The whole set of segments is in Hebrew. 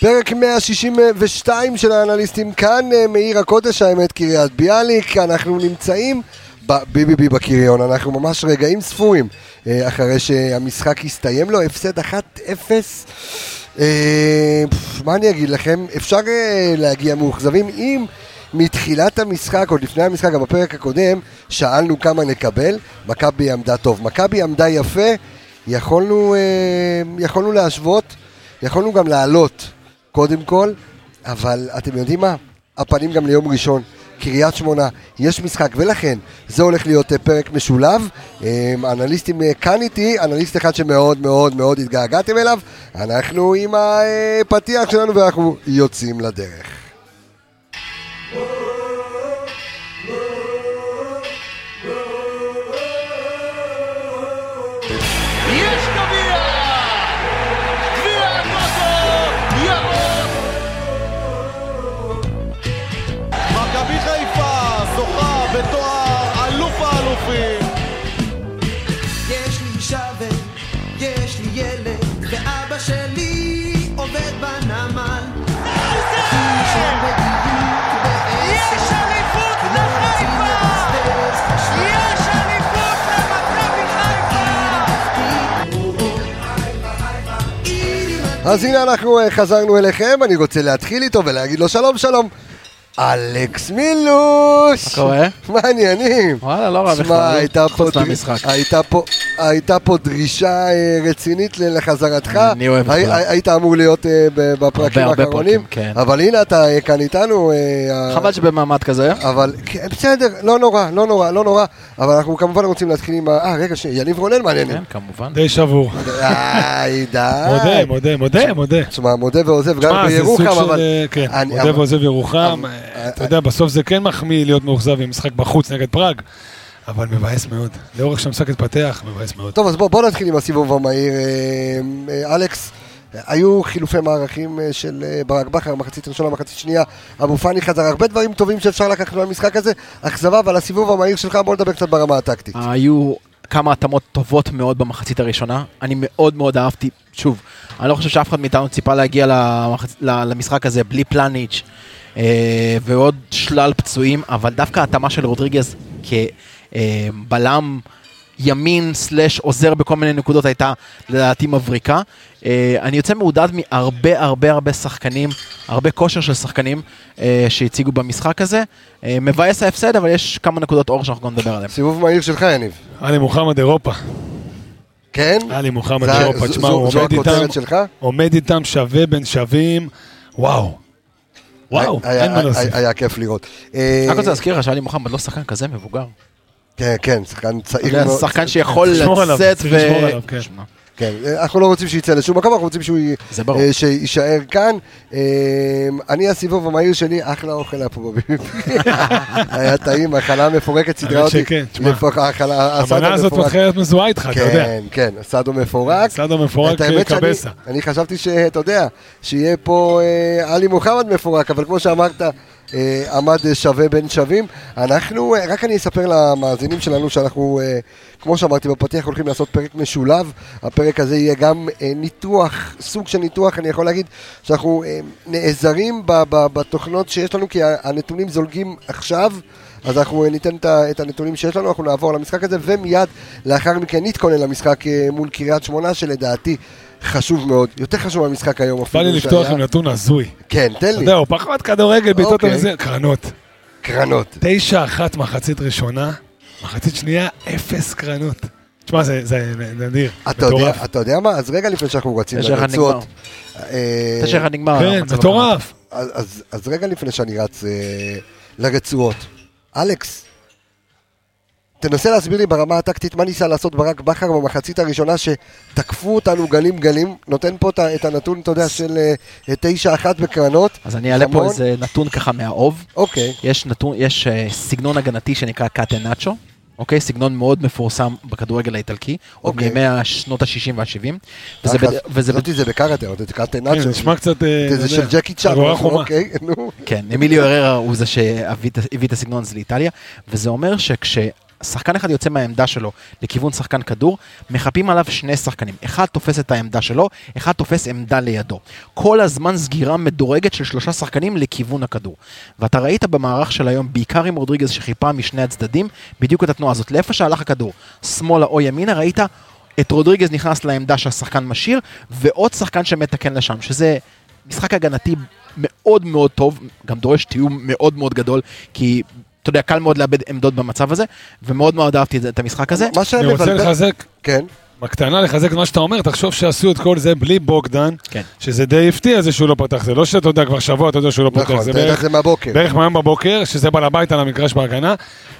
פרק 162 של האנליסטים כאן, אה, מעיר הקודש, האמת, קריית ביאליק. אנחנו נמצאים בביביבי בקריון, אנחנו ממש רגעים ספורים אה, אחרי שהמשחק הסתיים לו, הפסד 1-0. אה, מה אני אגיד לכם, אפשר להגיע מאוכזבים אם מתחילת המשחק, עוד לפני המשחק, גם בפרק הקודם, שאלנו כמה נקבל, מכבי עמדה טוב. מכבי עמדה יפה, יכולנו, יכולנו להשוות, יכולנו גם לעלות. קודם כל, אבל אתם יודעים מה? הפנים גם ליום ראשון. קריית שמונה, יש משחק, ולכן זה הולך להיות אה, פרק משולב. אה, אנליסטים אה, כאן איתי, אנליסט אחד שמאוד מאוד מאוד התגעגעתם אליו. אנחנו עם הפתיח שלנו ואנחנו יוצאים לדרך. אז הנה אנחנו אה, חזרנו אליכם, אני רוצה להתחיל איתו ולהגיד לו שלום שלום. אלכס מילוש! מה קורה? מה העניינים? וואלה, לא רע בכלל, חוץ מהמשחק. הייתה פה דרישה אה, רצינית לחזרתך. אני אוהב את כולם. היית אמור להיות אה, בפרקים האחרונים, כן. אבל הנה אתה כאן איתנו. חבל שבמעמד כזה. אבל כן, בסדר, לא נורא, לא נורא, לא נורא. אבל אנחנו כמובן רוצים להתחיל עם ה... אה, רגע, יניב רונן מעניינים. כן, כמובן. די שבור. די, די. מודה, מודה, מודה, מודה. תשמע, מודה ועוזב גם בירוחם, אבל... כן, מודה ועוזב ירוחם. אתה יודע, בסוף זה כן מחמיא להיות מאוכזב עם משחק בחוץ נגד פראג. אבל מבאס מאוד. לאורך שהמשחק התפתח, מבאס מאוד. טוב, אז בוא, בוא נתחיל עם הסיבוב המהיר. אה, אה, אלכס, היו חילופי מערכים אה, של ברק בכר, מחצית ראשונה, מחצית שנייה, אבו פאני חזר, הרבה דברים טובים שאפשר לקחת מהמשחק הזה, אכזבה, אבל הסיבוב המהיר שלך, בוא נדבר קצת ברמה הטקטית. היו כמה התאמות טובות מאוד במחצית הראשונה, אני מאוד מאוד אהבתי, שוב, אני לא חושב שאף אחד מאיתנו ציפה להגיע למחצ... למשחק הזה בלי פלניץ'. אה, ועוד שלל פצועים, אבל דווקא ההתאמה של רודריגז כבלם ימין סלאש עוזר בכל מיני נקודות הייתה לדעתי מבריקה. אה, אני יוצא מעודד מהרבה הרבה הרבה שחקנים, הרבה כושר של שחקנים אה, שהציגו במשחק הזה. מבאס ההפסד, אבל יש כמה נקודות אור שאנחנו גם נדבר עליהן. סיבוב מהיר שלך, יניב. עלי מוחמד אירופה. כן? עלי מוחמד אירופה, תשמע, הוא עומד איתם שווה בין שווים, וואו. וואו, אין מה להוסיף. היה כיף לראות. רק רוצה להזכיר לך שאלי מוחמד לא שחקן כזה מבוגר. כן, כן, שחקן צעיר מאוד. שחקן שיכול לצאת ו... כן. כן, אנחנו לא רוצים שיצא לשום מקום, אנחנו רוצים שהוא יישאר כאן. אני הסיבוב המהיר שלי, אחלה אוכל היה פה בביבי. היה טעים, החלה מפורקת, סדרה אותי. המנה הזאת מתחילה מזוהה איתך, אתה יודע. כן, כן, סאדו מפורק. סאדו מפורק קבסה. אני חשבתי שאתה יודע, שיהיה פה עלי מוחמד מפורק, אבל כמו שאמרת, אה, עמד שווה בין שווים. אנחנו, אה, רק אני אספר למאזינים שלנו שאנחנו, אה, כמו שאמרתי בפתיח, הולכים לעשות פרק משולב. הפרק הזה יהיה גם ניתוח, סוג של ניתוח, אני יכול להגיד שאנחנו נעזרים בתוכנות שיש לנו, כי הנתונים זולגים עכשיו. אז אנחנו ניתן את הנתונים שיש לנו, אנחנו נעבור למשחק הזה, ומיד לאחר מכן נתכונן למשחק מול קריית שמונה, שלדעתי חשוב מאוד, יותר חשוב מהמשחק היום אפילו. בא לי לפתוח עם נתון הזוי. כן, תן לי. אתה יודע, הוא פחות כדורגל, בעיטות אוקיי. וזה, קרנות. קרנות. תשע אחת מחצית ראשונה, מחצית שנייה, אפס קרנות. תשמע, זה נדיר, מטורף. אתה יודע מה? אז רגע לפני שאנחנו רצים לרצות. תשע אחד נגמר. כן, מטורף. אז רגע לפני שאני רץ אה, לרצועות. אלכס, תנסה להסביר לי ברמה הטקטית מה ניסה לעשות ברק בכר במחצית הראשונה שתקפו אותנו גלים גלים, נותן פה את הנתון, אתה יודע, של 9-1 אה, בקרנות. אז אני אעלה פה איזה נתון ככה מהאוב. אוקיי. יש, נתון, יש uh, סגנון הגנתי שנקרא קאטנאצ'ו. אוקיי? סגנון מאוד מפורסם בכדורגל האיטלקי, עוד אוקיי. מימי השנות ה-60 וה-70. חשבתי זה בקראטה, עוד את קאטנאצ'ו. כן, נשמע קצת... אה, זה של ג'קי צ'אב, אוקיי, נו. כן, אמיליו אררה הוא זה שהביא את הסגנון הזה לאיטליה, וזה אומר שכש... שחקן אחד יוצא מהעמדה שלו לכיוון שחקן כדור, מחפים עליו שני שחקנים. אחד תופס את העמדה שלו, אחד תופס עמדה לידו. כל הזמן סגירה מדורגת של שלושה שחקנים לכיוון הכדור. ואתה ראית במערך של היום, בעיקר עם רודריגז שחיפה משני הצדדים, בדיוק את התנועה הזאת. לאיפה שהלך הכדור, שמאלה או ימינה, ראית את רודריגז נכנס לעמדה שהשחקן משאיר, ועוד שחקן שמתקן לשם, שזה משחק הגנתי מאוד מאוד טוב, גם דורש תיאום מאוד מאוד גדול, כי אתה יודע, קל מאוד לאבד עמדות במצב הזה, ומאוד מאוד אהבתי את המשחק הזה. מה שהיה אני רוצה מבלבל... לחזק, כן. בקטנה לחזק את מה שאתה אומר, תחשוב שעשו את כל זה בלי בוגדן, כן. שזה די הפתיע זה שהוא לא פתח, זה לא שאתה יודע כבר שבוע, אתה יודע שהוא לא פותח, נכון, זה אתה יודע בערך זה מהבוקר. בערך מהיום בבוקר, שזה בעל הבית על המגרש בהגנה,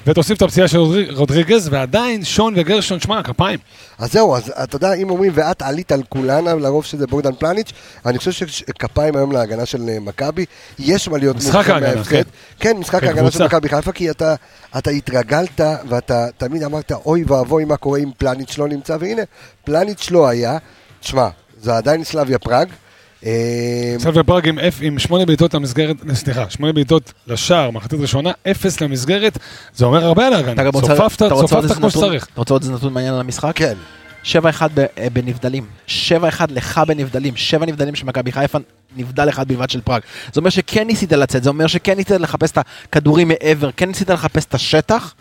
ותוסיף את הפציעה של רודריג- רודריגז, ועדיין שון וגרשון, שמע, כפיים. אז זהו, אז אתה יודע, אם אומרים ואת עלית על כולנה, לרוב שזה בוגדן פלניץ', אני חושב שכפיים היום להגנה של אה, מכבי, יש מה להיות ההגנה, מההפסד. כן. כן, משחק כן, ההגנה של. מכבי חיפה, כי אתה, אתה התרגלת, ואתה תמיד אמרת, אוי ואבוי מה קורה אם פלניץ' לא נמצא, והנה, פלניץ' לא היה. תשמע, זה עדיין סלאביה פראג. אה, סלוויה פראג עם, שמונה בעיטות למסגרת, סליחה, שמונה בעיטות לשער, מחצית ראשונה, אפס למסגרת, זה אומר הרבה על ההגנה. צופפת, צופפת כמו שצריך. אתה רוצה עוד איזה נתון מעניין על המשחק? כן. 7-1 ב- אה, בנבדלים. 7-1 לך בנבדלים. 7 נבדלים של מכבי חיפה, נבדל אחד בלבד של פראג. זה אומר שכן ניסית לצאת, זה אומר שכן ניסית לחפש את הכדורים מעבר, כן ניסית לחפש את השטח.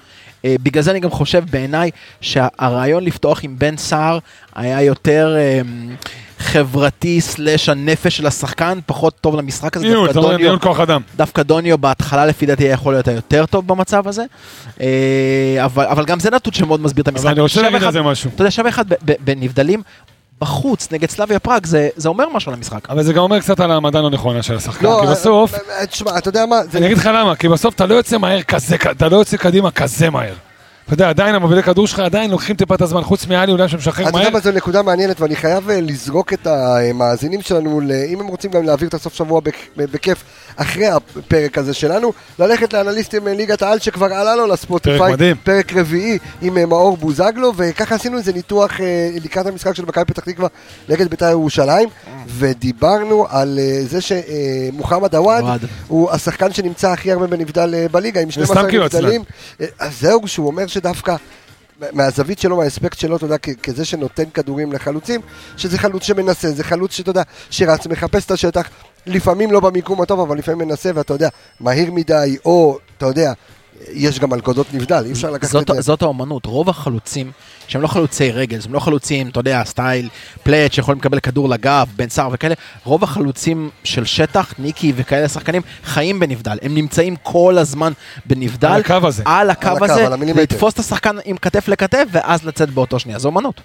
אה, בגלל זה אני גם חושב בעיניי שהרעיון לפתוח עם בן סער היה יותר אה, חברתי סלאש הנפש של השחקן, פחות טוב למשחק הזה. ניהול, דווקא דוניו- ניהול כוח אדם. דווקא דוניו בהתחלה לפי דעתי היה יכול להיות היותר טוב במצב הזה, אה, אבל, אבל גם זה נתון שמאוד מסביר את המשחק. אבל אני רוצה להגיד 7-1 על זה משהו. אתה יודע, שווה אחד בנבדלים, בחוץ נגד סלאביה פראג, זה, זה אומר משהו על המשחק. אבל זה גם אומר קצת על העמדה לא נכונה של השחקן, לא, כי בסוף, אה, אה, תשמע, אתה יודע מה, זה- אני אגיד לך למה, כי בסוף אתה לא יוצא מהר כזה, אתה לא יוצא קדימה כזה מהר. אתה יודע, עדיין המובילי כדור שלך עדיין לוקחים טיפה את הזמן, חוץ מאלי אולי שמשחרר אתה יודע מהר. מה, זו נקודה מעניינת, ואני חייב אה, לזרוק את המאזינים שלנו, אם הם רוצים גם להעביר את הסוף שבוע בכ- בכיף, אחרי הפרק הזה שלנו, ללכת לאנליסטים אה, ליגת העל שכבר עלה לו לספוטיפיי, פרק מדהים. פרק רביעי עם אה, מאור בוזגלו, וככה עשינו איזה ניתוח אה, לקראת המשחק של מכבי פתח תקווה נגד בית"ר ירושלים, ודיברנו על אה, זה שמוחמד עוואד. הוא השחקן שנמצא הכי הרבה בנבדל בליגה, עם סתם 12 כי הוא עצלן. נבדלים. אז זהו, שהוא אומר שדווקא... מהזווית שלו, מהאספקט שלו, אתה יודע, כזה שנותן כדורים לחלוצים, שזה חלוץ שמנסה, זה חלוץ שאתה יודע, שרץ, מחפש את השטח, לפעמים לא במיקום הטוב, אבל לפעמים מנסה, ואתה יודע, מהיר מדי, או, אתה יודע, יש גם מלכודות נבדל, אי אפשר לקחת זאת, את זה. זאת האומנות, רוב החלוצים, שהם לא חלוצי רגל, הם לא חלוצים, אתה יודע, סטייל פלט שיכולים לקבל כדור לגב, בן סער וכאלה, רוב החלוצים של שטח, ניקי וכאלה שחקנים, חיים בנבדל, הם נמצאים כל הזמן בנבדל, על הקו הזה. על הקו על הקו, הזה, על. לתפוס את השחקן עם כתף לכתף, ואז לצאת באותו שנייה, זו אומנות.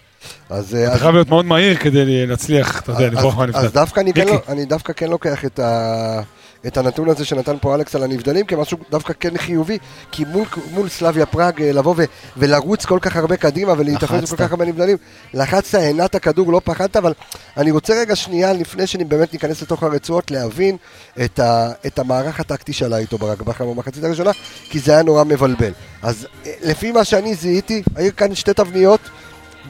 אז, אתה אז, חייב להיות מאוד מהיר כדי להצליח, אתה יודע, לברוח אז, מהנבדל. אז דווקא אני, כן. לא, אני דווקא כן לוקח את, ה, את הנתון הזה שנתן פה אלכס על הנבדלים כמשהו דווקא כן חיובי, כי מול, מול סלאביה פראג אה, לבוא ו, ולרוץ כל כך הרבה קדימה ולהתאחד. כל כך הרבה נבדלים, לחצת, הנעת כדור, לא פחדת, אבל אני רוצה רגע שנייה, לפני שבאמת ניכנס לתוך הרצועות, להבין את, ה, את המערך הטקטי שלה איתו ברק בכר במחצית הראשונה, כי זה היה נורא מבלבל. אז אה, לפי מה שאני זיהיתי, היו כאן שתי תבניות.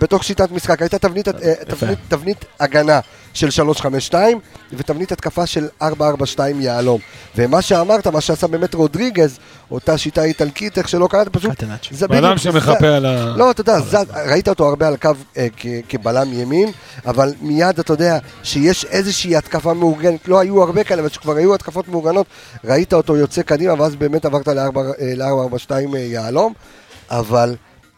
בתוך שיטת משחק, הייתה תבנית, אה, תבנית, תבנית הגנה של 352 ותבנית התקפה של 442 יהלום. ומה שאמרת, מה שעשה באמת רודריגז, אותה שיטה איטלקית, איך שלא קראת, פשוט... זה בדיוק, שמחפה על ה... לא, אתה יודע, ראית אותו הרבה על הקו אה, כבלם ימין, אבל מיד אתה יודע שיש איזושהי התקפה מאורגנת, לא היו הרבה כאלה, אבל שכבר היו התקפות מאורגנות, ראית אותו יוצא קדימה, ואז באמת עברת ל-442 אה, יהלום, אבל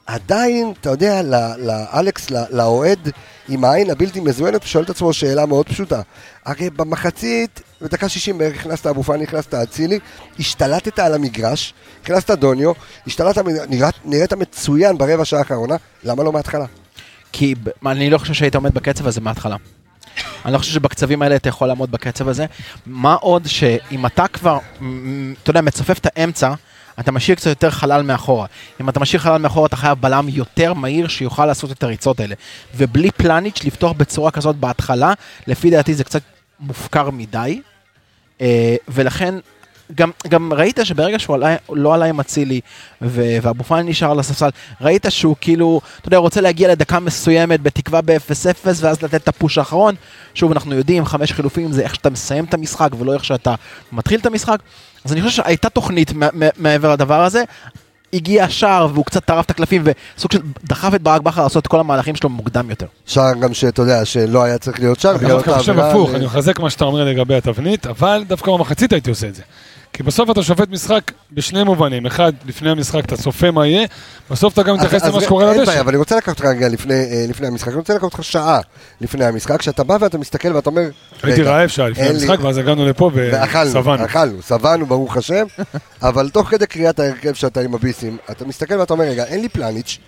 עדיין, אתה יודע, לאלכס, לאוהד עם העין הבלתי מזוינת, הוא שואל את עצמו שאלה מאוד פשוטה. הרי במחצית, בדקה 60 בערך הכנסת אבו פאני, הכנסת אצילי, השתלטת על המגרש, הכנסת דוניו, השתלטת, נראית, נראית מצוין ברבע שעה האחרונה, למה לא מההתחלה? כי אני לא חושב שהיית עומד בקצב הזה מההתחלה. אני לא חושב שבקצבים האלה אתה יכול לעמוד בקצב הזה. מה עוד שאם אתה כבר, אתה יודע, מצופף את האמצע, אתה משאיר קצת יותר חלל מאחורה. אם אתה משאיר חלל מאחורה, אתה חייב בלם יותר מהיר שיוכל לעשות את הריצות האלה. ובלי פלניץ' לפתוח בצורה כזאת בהתחלה, לפי דעתי זה קצת מופקר מדי. אה, ולכן, גם, גם ראית שברגע שהוא עלה, לא עלה עם אצילי ו- ואבו פאני נשאר על הספסל, ראית שהוא כאילו, אתה יודע, רוצה להגיע לדקה מסוימת בתקווה ב-0-0 ואז לתת את הפוש האחרון. שוב, אנחנו יודעים, חמש חילופים זה איך שאתה מסיים את המשחק ולא איך שאתה מתחיל את המשחק. אז אני חושב שהייתה תוכנית מע- מע- מעבר לדבר הזה. הגיע השער והוא קצת טרף את הקלפים וסוג של דחף את ברק בכר לעשות את כל המהלכים שלו מוקדם יותר. שער גם שאתה יודע שלא היה צריך להיות שער. אני דווקא חושב הפוך, אני מחזק מה שאתה אומר לגבי התבנית, אבל דווקא במחצית הייתי עושה את זה. כי בסוף אתה שופט משחק בשני מובנים, אחד, לפני המשחק אתה צופה מה יהיה, בסוף אתה גם מתייחס למה שקורה אין לדשא. בעיה, אבל אני רוצה לקחת אותך רגע לפני אה, לפני המשחק, אני רוצה לקחת אותך שעה לפני המשחק, שאתה בא ואתה מסתכל ואתה אומר, הייתי רגע, רעב שעה לפני אין לי- המשחק, ואז הגענו לפה ושבענו. אכלנו, שבענו ברוך השם, אבל תוך כדי קריאת ההרכב שאתה עם הביסים, אתה מסתכל ואתה אומר, רגע, אין לי פלניץ',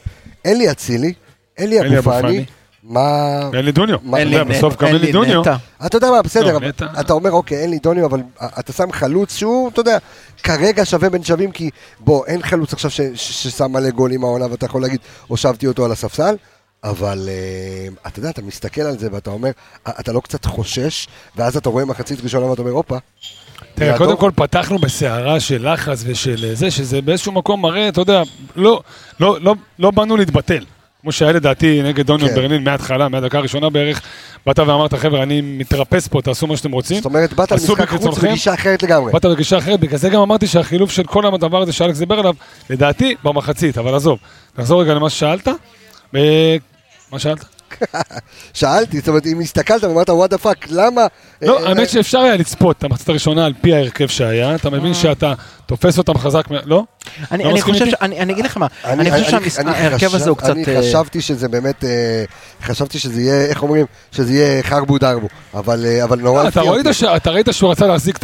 אין לי אצילי, אין לי אין אבו פאני. מה... אין לי דוניו. מה- אין לי בסוף נט- גם אין לי דוניו. נטע. אתה יודע מה, בסדר, לא, אבל נטע. אתה אומר, אוקיי, אין לי דוניו, אבל אתה שם חלוץ שהוא, אתה יודע, כרגע שווה בין שווים, כי בוא, אין חלוץ עכשיו ש- ש- ששם מלא גולים העונה, ואתה יכול להגיד, הושבתי אותו על הספסל, אבל אה, אתה יודע, אתה מסתכל על זה ואתה אומר, אה, אתה לא קצת חושש, ואז אתה רואה מחצית ראשונה ואתה אומר, הופה. תראה, קודם טוב." כל פתחנו בסערה של לחץ ושל זה, שזה באיזשהו מקום מראה, אתה יודע, לא, לא, לא, לא באנו להתבטל. כמו שהיה לדעתי נגד דוניו כן. ברלין מההתחלה, מהדקה הראשונה בערך, באת ואמרת, חבר'ה, אני מתרפס פה, תעשו מה שאתם רוצים. זאת אומרת, באת למשחק חוץ. בגישה אחרת לגמרי. באת בגישה אחרת, בגלל זה גם אמרתי שהחילוף של כל הדבר הזה שאלכס דיבר עליו, לדעתי, במחצית, אבל עזוב. נחזור רגע למה ששאלת. אה, מה שאלת? שאלתי, זאת אומרת, אם הסתכלת ואמרת, וואט דה פאק, למה... לא, אה, האמת שאפשר היה לצפות את המחצית הראשונה על פי ההרכב שהיה, אתה מבין שאתה תופס אותם חזק, לא? אני לא אני חושב? ש- אני אני אגיד לך מה, אני חושב אני שההרכב הזה הוא קצת... אני אה, חשבתי שזה באמת, אה, חשבתי שזה יהיה, איך אומרים? שזה יהיה חרבו דרבו. אבל אה, אבל נורא אתה הפתיע אותי. אתה ראית שהוא רצה להחזיק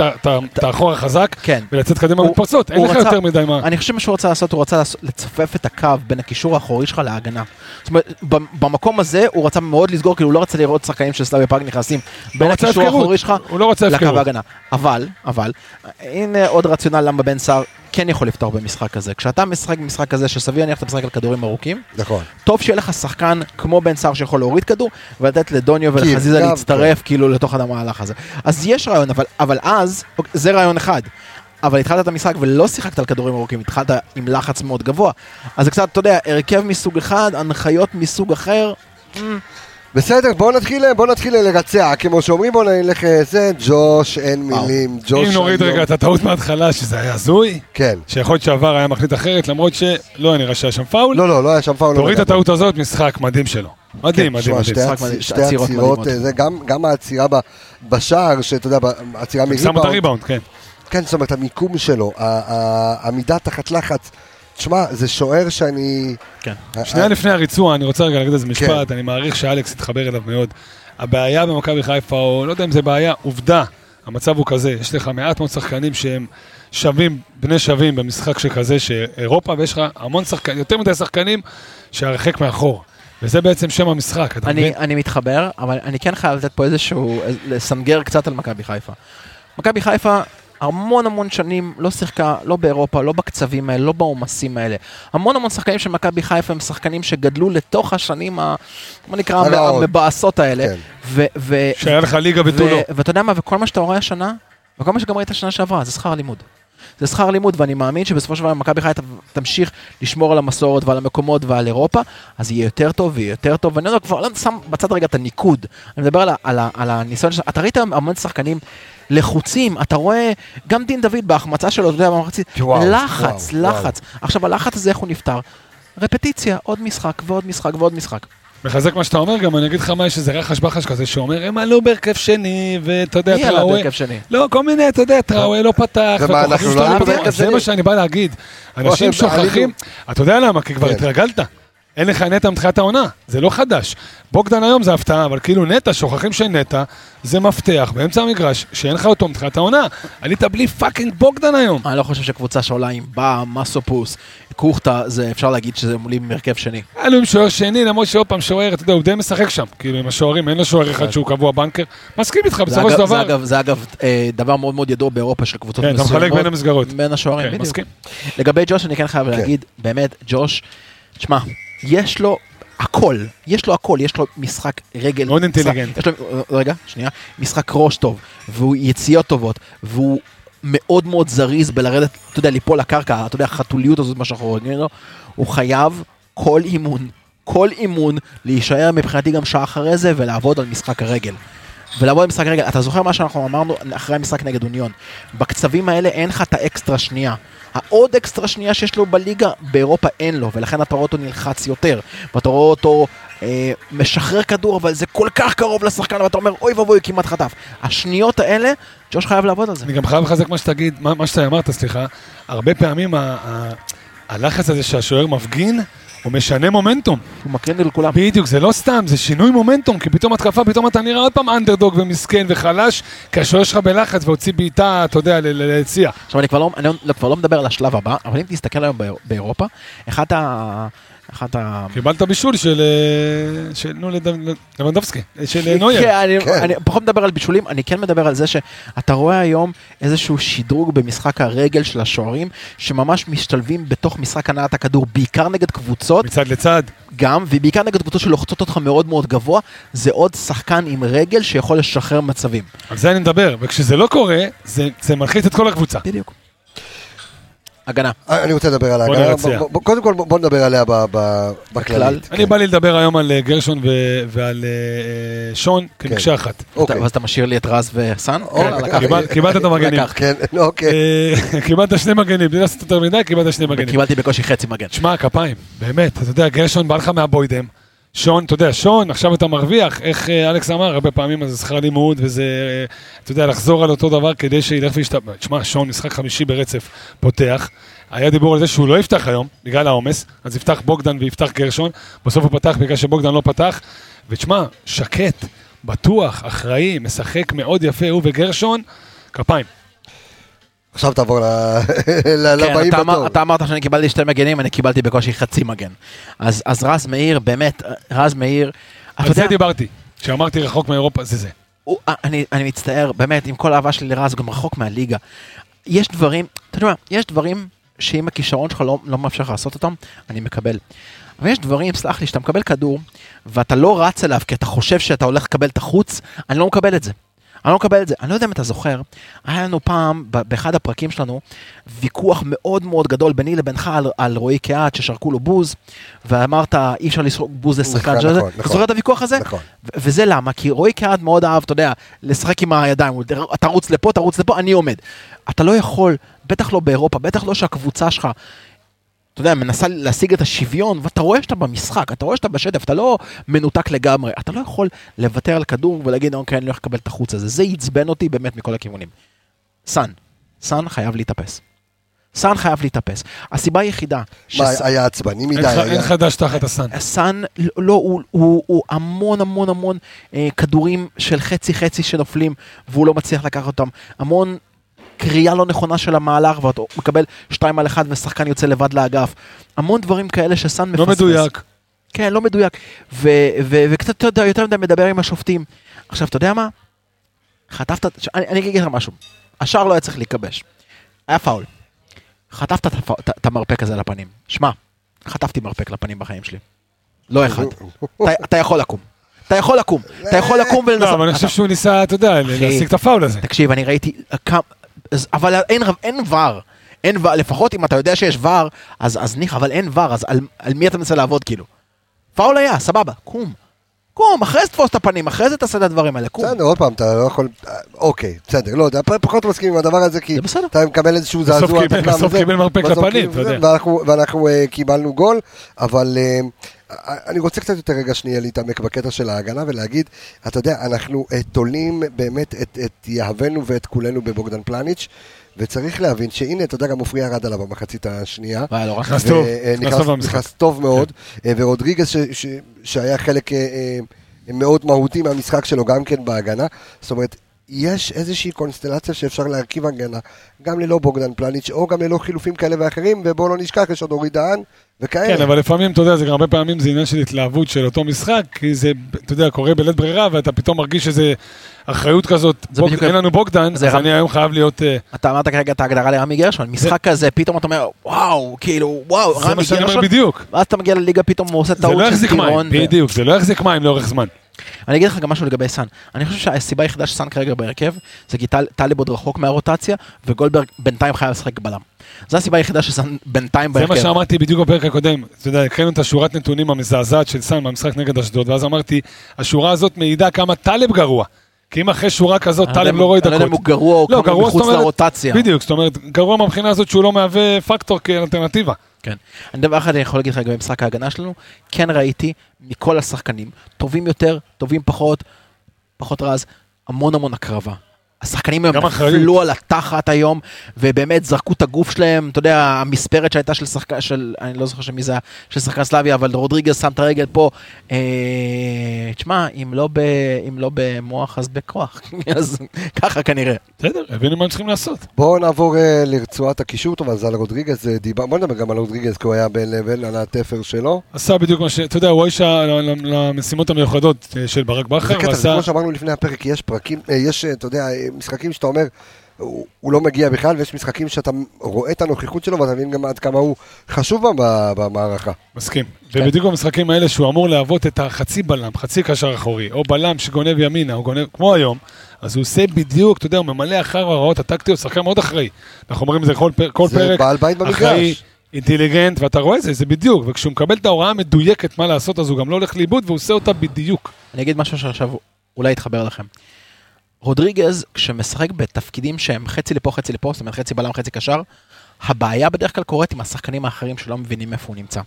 את האחור החזק כן. ולצאת קדימה מתפרצות, אין לך יותר מדי מה. אני חושב שמה שהוא רצה לעשות, הוא רצה לצופף את הקו בין הקישור האחורי שלך להגנה. זאת אומרת, ב- במקום הזה הוא רצה מאוד לסגור, כאילו הוא לא רצה לראות שחקנים של סלאבי פארק נכנסים בין רצה הקישור. האחורי שלך הוא לא לקו. ההגנה. אבל, אבל, הנה עוד רציונל למה בן סער כן יכול לפתור במשחק הזה. כשאתה משחק במשחק כזה שסביר להניח אתה משחק על כדורים ארוכים, נכון. טוב שיהיה לך שחקן כמו בן סער שיכול להוריד כדור ולתת לדוניו ולחזיזה להצטרף כאילו לתוך המהלך הזה. אז יש רעיון, אבל, אבל אז, אוקיי, זה רעיון אחד. אבל התחלת את המשחק ולא שיחקת על כדורים ארוכים, התחלת עם לחץ מאוד גבוה. אז זה קצת, אתה יודע, הרכב מסוג אחד, הנחיות מסוג אחר. בסדר, בואו נתחיל, בואו נתחיל לרצע, כמו שאומרים, בואו נלך אה, זה, ג'וש, אין וואו. מילים, ג'וש אם נוריד רגע את הטעות מההתחלה, שזה היה הזוי, כן. שיכול להיות שעבר היה מחליט אחרת, למרות שלא נראה שהיה שם פאול, לא, לא, לא היה שם פאול. תוריד את לא הטעות הזאת, משחק מדהים שלו. מדהים, מדהים, שמע, מדהים. שתי משחק הצ- מדהים, שתי עצירות. אה, זה גם- גם העצירה ב- בשער, שאתה יודע, העצירה שמו את מריבאונד, הריבאונד, כן. כן, זאת אומרת, המיקום שלו, העמידה תחת לחץ, תשמע, זה שוער שאני... כן. שנייה לפני הריצוע, אני רוצה רגע להגיד איזה כן. משפט, אני מעריך שאלכס יתחבר אליו מאוד. הבעיה במכבי חיפה, או לא יודע אם זה בעיה, עובדה, המצב הוא כזה, יש לך מעט מאוד שחקנים שהם שווים, בני שווים במשחק שכזה, שאירופה, ויש לך המון שחקנים, יותר מדי שחקנים שהרחק מאחור. וזה בעצם שם המשחק, אתה מבין? אני, אני מתחבר, אבל אני כן חייב לתת פה איזשהו, לסנגר קצת על מכבי חיפה. מכבי חיפה המון המון שנים לא שיחקה, לא באירופה, לא בקצבים האלה, לא בעומסים האלה. המון המון שחקנים של מכבי חיפה הם שחקנים שגדלו לתוך השנים, ה, בוא נקרא. המבאסות האלה. כן. ו- ו- שהיה לך ליגה ותו לא. ואתה יודע מה, וכל מה שאתה רואה השנה, וכל מה שגם ראית שנה שעברה, זה שכר לימוד. זה שכר לימוד, ואני מאמין שבסופו של דבר מכבי חיפה תמשיך לשמור על המסורת ועל המקומות ועל אירופה, אז יהיה יותר טוב ויהיה יותר טוב, ואני לא כבר לא שם בצד רגע את הניקוד, אני מדבר על, על, ה- על הניסיון, אתה ראית המון שחקנים לחוצים, אתה רואה, גם דין דוד בהחמצה שלו, אתה יודע, במחצית, וואו, לחץ, וואו, לחץ. עכשיו הלחץ הזה איך הוא נפתר? רפטיציה, עוד משחק ועוד משחק ועוד משחק. מחזק מה שאתה אומר, גם אני אגיד לך מה, יש איזה רחש בחש כזה שאומר, הם עלו בהרכב שני, ואתה יודע, מי עלה טראווי... בהרכב שני? לא, כל מיני, אתה יודע, טראווי לא פתח. שלו לא פתחו. בהרכב זה שני? מה שאני בא להגיד. אנשים. שוכחים, אתה יודע למה? כי כבר כן. התרגלת. אין לך נטע מתחילת העונה, זה לא חדש. בוגדן היום זה הפתעה, אבל כאילו נטע, שוכחים שנטע זה מפתח באמצע המגרש, שאין לך אותו מתחילת העונה. עלית בלי fucking בוגדן היום. אני לא חושב שקבוצה שעולה עם בא, מסופוס, קוכטה, זה אפשר להגיד שזה עולים מהרכב שני. עלו עם שוער שני, למרות שעוד פעם שוער, אתה יודע, הוא די משחק שם. כאילו עם השוערים, אין לו שוער אחד שהוא קבוע banker. מסכים איתך, זה בסופו של דבר. זה אגב אה, דבר מאוד מאוד ידוע באירופה של קבוצות כן, אתה מסוימות. מחלק בין המסגרות. בין השוערים, כן, בדיוק. מסכים. לגבי ג'וש אני כן חייב להגיד, באמת, ג'וש, תשמע, יש לו הכל, יש לו הכל, יש לו משחק רגל. מאוד אינטליגנט. יש לו, רגע, שנייה, משחק ראש טוב, והוא יציאות טובות, והוא מאוד מאוד זריז בלרדת, אתה יודע, ליפול לקרקע, אתה יודע, החתוליות הזאת, מה שאנחנו רגילים לו, הוא חייב כל אימון, כל אימון, להישאר מבחינתי גם שעה אחרי זה ולעבוד על משחק הרגל. ולבוא למשחק רגל, אתה זוכר מה שאנחנו אמרנו אחרי המשחק נגד אוניון? בקצבים האלה אין לך את האקסטרה שנייה. העוד אקסטרה שנייה שיש לו בליגה, באירופה אין לו, ולכן אתה רואה אותו נלחץ יותר, ואתה רואה אותו אה, משחרר כדור, אבל זה כל כך קרוב לשחקן, ואתה אומר, אוי ואבוי, כמעט חטף. השניות האלה, ג'וש חייב לעבוד על זה. אני גם חייב לחזק מה שתגיד, מה, מה שאתה אמרת, סליחה. הרבה פעמים ה, ה, הלחץ הזה שהשוער מפגין, הוא משנה מומנטום. הוא מקרין לכולם. בדיוק, זה לא סתם, זה שינוי מומנטום, כי פתאום התקפה, פתאום אתה נראה עוד פעם אנדרדוג ומסכן וחלש, כי השוער שלך בלחץ והוציא בעיטה, אתה יודע, ליציע. עכשיו אני כבר לא, אני לא, כבר לא מדבר על השלב הבא, אבל אם תסתכל היום באיר- באירופה, אחת ה... אחת ה... קיבלת בישול של, אה, של נו, לבנדובסקי, של אה, נויר. כן, אני, כן. אני פחות מדבר על בישולים, אני כן מדבר על זה שאתה רואה היום איזשהו שדרוג במשחק הרגל של השוערים, שממש משתלבים בתוך משחק הנעת הכדור, בעיקר נגד קבוצות, מצד לצד. גם, ובעיקר נגד קבוצות שלוחצות אותך מאוד מאוד גבוה, זה עוד שחקן עם רגל שיכול לשחרר מצבים. על זה אני מדבר, וכשזה לא קורה, זה, זה מלחיץ את כל הקבוצה. בדיוק. הגנה. אני רוצה לדבר על ההגנה. קודם כל בוא נדבר עליה בכללית. אני בא לי לדבר היום על אה, גרשון ועל אה, אה, שון כמקשה אחת. אוקיי. ואז אתה משאיר לי את רז וסאן? אוקיי. קיבל- קיבלת את המגנים. כן, אוקיי. אה, קיבלת שני מגנים, בלי לעשות יותר מדי, קיבלת שני מגנים. קיבלתי בקושי חצי מגן. שמע, כפיים, באמת, אתה יודע, גרשון בא לך מהבוידם. שון, אתה יודע, שון, עכשיו אתה מרוויח, איך אה, אלכס אמר, הרבה פעמים זה שכר לימוד, וזה, אה, אתה יודע, לחזור על אותו דבר כדי שילך וישתפר. תשמע, שון, משחק חמישי ברצף, פותח. היה דיבור על זה שהוא לא יפתח היום, בגלל העומס, אז יפתח בוגדן ויפתח גרשון. בסוף הוא פתח בגלל שבוגדן לא פתח. ותשמע, שקט, בטוח, אחראי, משחק מאוד יפה, הוא וגרשון, כפיים. עכשיו תעבור ל- ל- כן, לבאים בתור. אתה אמרת שאני קיבלתי שתי מגנים, אני קיבלתי בקושי חצי מגן. אז, אז רז מאיר, באמת, רז מאיר, אתה על זה דיברתי. כשאמרתי רחוק מאירופה, זה זה. הוא, אני, אני מצטער, באמת, עם כל האהבה שלי לרז, גם רחוק מהליגה. יש דברים, אתה יודע מה, יש דברים שאם הכישרון שלך לא, לא מאפשר לך לעשות אותם, אני מקבל. אבל יש דברים, סלח לי, שאתה מקבל כדור, ואתה לא רץ אליו כי אתה חושב שאתה הולך לקבל את החוץ, אני לא מקבל את זה. אני לא מקבל את זה. אני לא יודע אם אתה זוכר, היה לנו פעם, באחד הפרקים שלנו, ויכוח מאוד מאוד גדול ביני לבינך על, על רועי קהת, ששרקו לו בוז, ואמרת, אי אפשר לזרוק בוז לשחקן נכון, של זה. נכון, אתה נכון. זוכר את הוויכוח הזה? נכון. וזה למה? כי רועי קהת מאוד אהב, אתה יודע, לשחק עם הידיים, תרוץ לפה, תרוץ לפה, אני עומד. אתה לא יכול, בטח לא באירופה, בטח לא שהקבוצה שלך, אתה יודע, מנסה להשיג את השוויון, ואתה רואה שאתה במשחק, אתה רואה שאתה בשטף, אתה לא מנותק לגמרי, אתה לא יכול לוותר על כדור ולהגיד, אוקיי, אני לא הולך לקבל את החוץ הזה. זה עצבן אותי באמת מכל הכיוונים. סאן, סאן חייב להתאפס. סאן חייב להתאפס. הסיבה היחידה מה, שס- היה עצבני אין מדי? ח- היה- אין חדש תחת הסן. סאן, לא, הוא, הוא, הוא המון המון המון אה, כדורים של חצי חצי שנופלים והוא לא מצליח לקחת אותם. המון קריאה לא נכונה של המהלך ואתה מקבל שתיים על אחד ושחקן יוצא לבד לאגף. המון דברים כאלה שסאן מפספס. לא מדויק. כן, לא מדויק. ו- ו- וקצת יותר, יותר מדי מדבר עם השופטים. עכשיו, אתה יודע מה? חטפת, ש- אני, אני אגיד לך משהו. השער לא היה צריך להיכבש. היה פאול. חטפת את המרפק הזה לפנים. שמע, חטפתי מרפק לפנים בחיים שלי. לא אחד. אתה, יכול לקום. אתה יכול לקום. אתה יכול לקום ולנסות. לא, אבל אני חושב שהוא ניסה, אתה יודע, להשיג את הפאול הזה. תקשיב, אני ראיתי אבל אין, אין ור. אין ור, לפחות אם אתה יודע שיש ור, אז, אז ניחא, אבל אין ור, אז על, על מי אתה מנסה לעבוד כאילו? פאול היה, סבבה, קום. קום, אחרי זה תפוס את הפנים, אחרי זה תעשה את הדברים האלה, קום. בסדר, עוד פעם, אתה לא יכול... אוקיי, בסדר, לא יודע, פחות מסכים עם הדבר הזה, כי. אתה מקבל איזשהו זעזוע, בסוף קיבל מרפק לפנים, אתה יודע. ואנחנו- ואנחנו אה, קיבלנו גול, אבל אה, אני רוצה קצת יותר רגע שנייה להתעמק בקטע של ההגנה ולהגיד, אתה יודע, אנחנו אה, תולים באמת את- את יהבנו ואת כולנו בבוגדן פלניץ', וצריך להבין שהנה, אתה יודע, גם עופרי ירד עליו במחצית השנייה. וואי, לא. נכנס טוב, ו- נכנס טוב במשחק. נכנס טוב מאוד, אה, ורודריגז שהיה חלק אה, אה, מאוד מהותי מהמשחק שלו גם כן בהגנה, זאת אומרת, יש איזושהי קונסטלציה שאפשר להרכיב הגנה, גם ללא בוגדן פלניץ', או גם ללא חילופים כאלה ואחרים, ובואו לא נשכח, יש עוד אורי דהן וכאלה. כן, אבל לפעמים, אתה יודע, זה גם הרבה פעמים זה עניין של התלהבות של אותו משחק, כי זה, אתה יודע, קורה בלית ברירה, ואתה פתאום מרגיש איזה אחריות כזאת, בוג- בדיוק- אין לנו בוגדן, זה אז רם- אני היום חייב להיות... אה, אתה אמרת כרגע את ההגדרה לרמי גרשון, משחק כזה, פתאום אתה אומר, וואו, כאילו, וואו, זה רמי מה שאני אומר גרשון, בדיוק. ואז אתה מגיע לליגה, פתאום הוא עושה זה טעות לא של טירון. בדיוק, זה לא יחזיק מים לאורך זמן. אני אגיד לך גם משהו לגבי סאן. אני חושב שהסיבה היחידה שסאן כרגע בהרכב, זה כי טל- טלב עוד רחוק מהרוטציה, וגולדברג בינתיים חייב לשחק בלם. זו הסיבה היחידה שסאן בינתיים זה בהרכב. מה שאמרתי בדיוק בפרק הקודם. אתה יודע, הקראנו את השורת נתונים המזעזעת של סאן במשחק נגד אשדוד, ואז אמרתי, השורה הזאת מעידה כמה טלב גרוע. כי אם אחרי שורה כזאת טלב לא רואה אני לא יודע אם דקות. הוא גרוע או לא, כמה מחוץ לרוטציה. בדיוק, זאת אומרת, גרוע מהבחינה הזאת שהוא לא מהווה פקטור כאלטרנטיבה. כן. אני דבר אחד אני יכול להגיד לך לגבי משחק ההגנה שלנו, כן ראיתי מכל השחקנים, טובים יותר, טובים פחות, פחות רז, המון המון הקרבה. השחקנים היום. נפלו על התחת היום, ובאמת זרקו את הגוף שלהם, אתה יודע, המספרת שהייתה של שחקן, של, אני לא זוכר של מי זה היה, של שחקן סלאביה, אבל רודריגז שם את הרגל פה. אה, תשמע, אם לא, ב, אם לא במוח אז בכוח, אז ככה כנראה. בסדר, הבינו מה הם צריכים לעשות. בואו נעבור אה, לרצועת הקישור, טוב, אז על רודריגז אה, דיבר, בוא נדבר גם על רודריגז, כי הוא היה בין לבין על התפר שלו. עשה בדיוק מה ש... אתה יודע, הוא האיש ה- ל- למשימות המיוחדות אה, של ברק זה בכר, קטע, זה. כמו שאמרנו לפני הפרק, יש פרקים, אה, יש, אתה יודע, משחקים שאתה אומר, הוא הוא לא מגיע בכלל, ויש משחקים שאתה רואה את הנוכחות שלו, ואתה מבין גם עד כמה הוא חשוב במערכה. מסכים. כן. ובדיוק במשחקים האלה שהוא אמור להוות את החצי בלם, חצי קשר אחורי, או בלם שגונב ימינה, או גונב, כמו היום, אז הוא עושה בדיוק, אתה יודע, הוא ממלא אחר ההוראות הטקטיות, שחקן מאוד אחראי. אנחנו אומרים את זה כל, כל זה פרק, בעל בית אחראי, במגרש. אינטליגנט, ואתה רואה את זה, זה בדיוק, וכשהוא מקבל את ההוראה המדויקת מה לעשות, אז הוא גם לא הולך לאיבוד, והוא עושה אותה בדיוק. אני אגיד משהו שעכשיו אולי יתחבר לכם. רודריגז, כשמשחק בתפקידים שהם חצי לפה, חצי לפה, זאת אומרת חצי בלם, חצי קשר, הבעיה בדרך כלל קורית עם השחקנים האחרים שלא מבינים איפה הוא נמצא.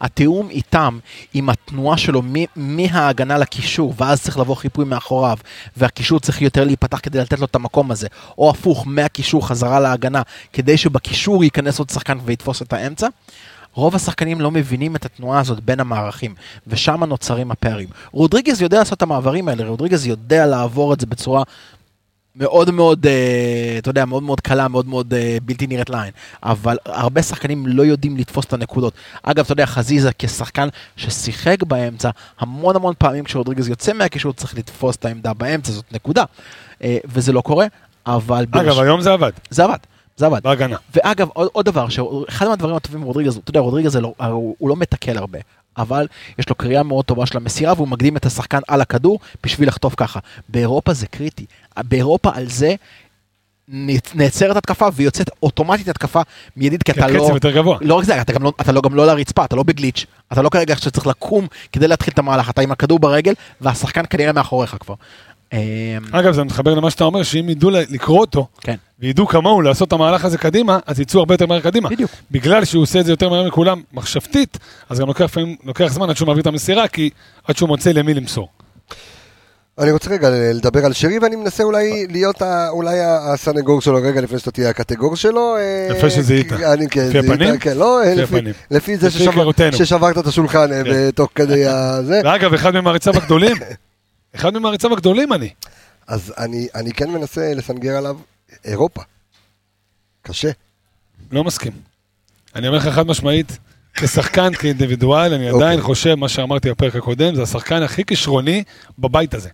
התיאום איתם, עם התנועה שלו מההגנה לקישור, ואז צריך לבוא חיפוי מאחוריו, והקישור צריך יותר להיפתח כדי לתת לו את המקום הזה, או הפוך, מהקישור חזרה להגנה, כדי שבקישור ייכנס עוד שחקן ויתפוס את האמצע. רוב השחקנים לא מבינים את התנועה הזאת בין המערכים, ושם נוצרים הפערים. רודריגז יודע לעשות את המעברים האלה, רודריגז יודע לעבור את זה בצורה מאוד מאוד, אה, אתה יודע, מאוד מאוד קלה, מאוד מאוד אה, בלתי נראית לעין. אבל הרבה שחקנים לא יודעים לתפוס את הנקודות. אגב, אתה יודע, חזיזה כשחקן ששיחק באמצע, המון המון פעמים כשרודריגז יוצא מהקישור צריך לתפוס את העמדה באמצע, זאת נקודה. אה, וזה לא קורה, אבל... אגב, ברש- היום זה עבד, זה עבד, זה עבד. בהגנה. ואגב, עוד, עוד דבר, שאחד מהדברים הטובים ברודריגז, אתה יודע, רודריגז לא, הוא, הוא לא מתקל הרבה, אבל יש לו קריאה מאוד טובה של המסירה, והוא מקדים את השחקן על הכדור בשביל לחטוף ככה. באירופה זה קריטי. באירופה על זה נעצרת התקפה ויוצאת אוטומטית התקפה מיידית, כי אתה לא... הקצב יותר גבוה. לא רק זה, אתה גם לא, אתה לא, גם לא לרצפה, אתה לא בגליץ', אתה לא כרגע שצריך לקום כדי להתחיל את המהלך, אתה עם הכדור ברגל, והשחקן כנראה מאחוריך כבר. אמ, אגב, זה מתחבר למה שאתה אומר, שאם ידעו לקרוא אותו, כן, וידעו כמוהו לעשות את המהלך הזה קדימה, אז יצאו הרבה יותר מהר קדימה. בדיוק. בגלל שהוא עושה את זה יותר מהר מכולם מחשבתית, אז גם לוקח לפעמים, לוקח זמן עד שהוא מעביר את המסירה, כי עד שהוא מוצא למי למסור. אני רוצה רגע לדבר על שרי, ואני מנסה אולי להיות ה- אולי הסנגור שלו רגע לפני שאתה תהיה הקטגור שלו. אה, יפה שזיהית. כי- אני- כן, לפי זיהית, הפנים? כן, לא, אה, לפי לפי- הפנים. לפי זה לפי ששבר-. ששברת את השולחן אה, כן. בתוך כדי הזה. ואגב, אחד ממעריציו הגדולים, אחד ממעריציו הגדולים אני. אז אני אני כן מנסה לסנגר עליו אירופה. קשה. לא מסכים. אני אומר לך חד משמעית, כשחקן, כאינדיבידואל, אני אוקיי. עדיין חושב, מה שאמרתי בפרק הקודם, זה השחקן הכי כישרוני בבית הזה.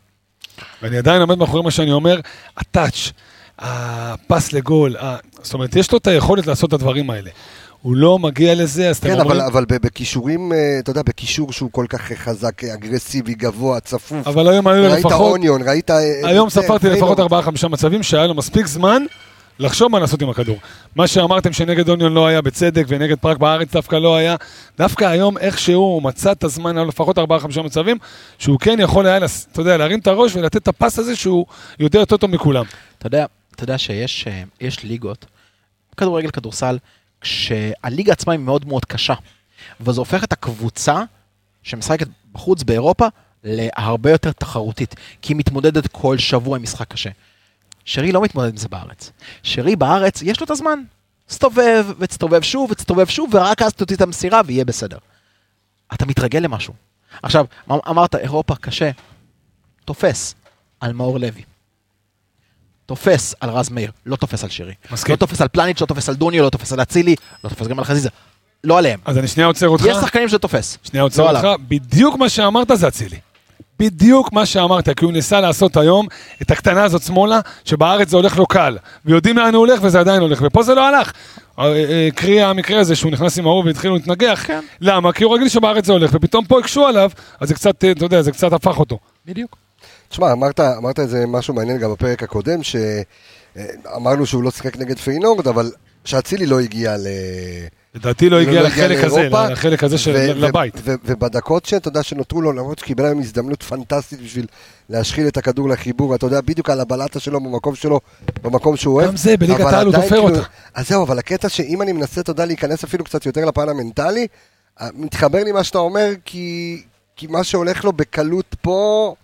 ואני עדיין עומד מאחורי מה שאני אומר, הטאץ', הפס לגול, ה- זאת אומרת, יש לו את היכולת לעשות את הדברים האלה. הוא לא מגיע לזה, אז אתם כן, אומרים... אבל, אבל ב- בכישורים, אה, אתה יודע, בקישור שהוא כל כך חזק, אה, אגרסיבי, גבוה, צפוף. אבל היום היו לו ראית לפחות... אוניון, ראית... אה, היום ספרתי. לפחות 4-5 מצבים שהיה לו מספיק זמן לחשוב מה לעשות עם הכדור. מה שאמרתם שנגד אוניון לא היה בצדק ונגד פראג בארץ דווקא לא היה, דווקא היום איכשהו הוא מצא את הזמן, היה לו לפחות 4-5 מצבים, שהוא כן יכול היה, לס- אתה יודע, להרים את הראש ולתת את הפס הזה שהוא יודע יותר טוב מכולם. אתה יודע, אתה יודע שיש אה, יש ליגות, כדורגל, כדורסל, כשהליגה עצמה היא מאוד מאוד קשה, וזה הופך את הקבוצה שמשחקת בחוץ באירופה להרבה יותר תחרותית, כי היא מתמודדת כל שבוע עם משחק קשה. שרי לא מתמודד עם זה בארץ. שרי בארץ, יש לו את הזמן. תסתובב, ותסתובב שוב, ותסתובב שוב, ורק אז תוציא את המסירה ויהיה בסדר. אתה מתרגל למשהו. עכשיו, אמ- אמרת, אירופה קשה, תופס על מאור לוי. תופס על רז מאיר, לא תופס על שרי. מסכים. לא תופס על פלניץ', לא תופס על דוניו, לא תופס על אצילי, לא תופס גם על חזיזה. לא עליהם. אז אני שנייה עוצר אותך, יש שחקנים שזה תופס. שנייה עוצר לא אותך, עליו. בדיוק מה שאמרת זה אצילי. בדיוק מה שאמרת, כי הוא ניסה לעשות היום את הקטנה הזאת שמאלה, שבארץ זה הולך לו קל, ויודעים לאן הוא הולך וזה עדיין הולך, ופה זה לא הלך. אה, אה, קרי המקרה הזה שהוא נכנס עם ההוא והתחילו להתנגח, כן. למה? כי הוא רגיל שבארץ זה הולך, ופתאום פה הקשו עליו, אז זה קצת, אה, אתה יודע, זה קצת הפך אותו. בדיוק. תשמע, אמרת, אמרת איזה משהו מעניין גם בפרק הקודם, שאמרנו שהוא לא שיחק נגד פיינורד, אבל שאצילי לא הגיע ל... לדעתי לא הגיע לא לחלק הזה, לחלק הזה של לבית. ובדקות שאתה יודע שנותרו לו, למרות שקיבל היום הזדמנות פנטסטית בשביל להשחיל את הכדור לחיבור, אתה יודע בדיוק על הבלטה שלו במקום שלו, במקום שהוא אוהב. גם זה, בליגת העל הוא תופר כאילו- אותה. אז זהו, אבל הקטע שאם אני מנסה, אתה יודע, להיכנס אפילו קצת יותר לפן המנטלי, אה, מתחבר לי מה שאתה אומר, כי מה שהולך לו בקלות פה,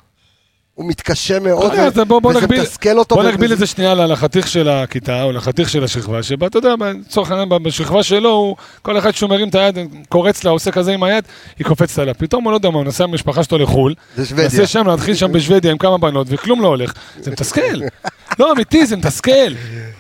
הוא מתקשה מאוד, בוא- בוא וזה נגביל- מתסכל אותו. בוא נגביל את זה שנייה לחתיך של הכיתה או לחתיך של השכבה, שבה אתה יודע, לצורך העניין בשכבה שלו, הוא, כל אחד שהוא מרים את היד, קורץ לה, עושה כזה עם היד, היא קופצת עליו. פתאום הוא לא יודע מה, הוא נוסע עם המשפחה שלו לחו"ל. נוסע שם, להתחיל שם בשוודיה עם כמה בנות, וכלום לא הולך. זה מתסכל. לא, אמיתי, זה מתסכל.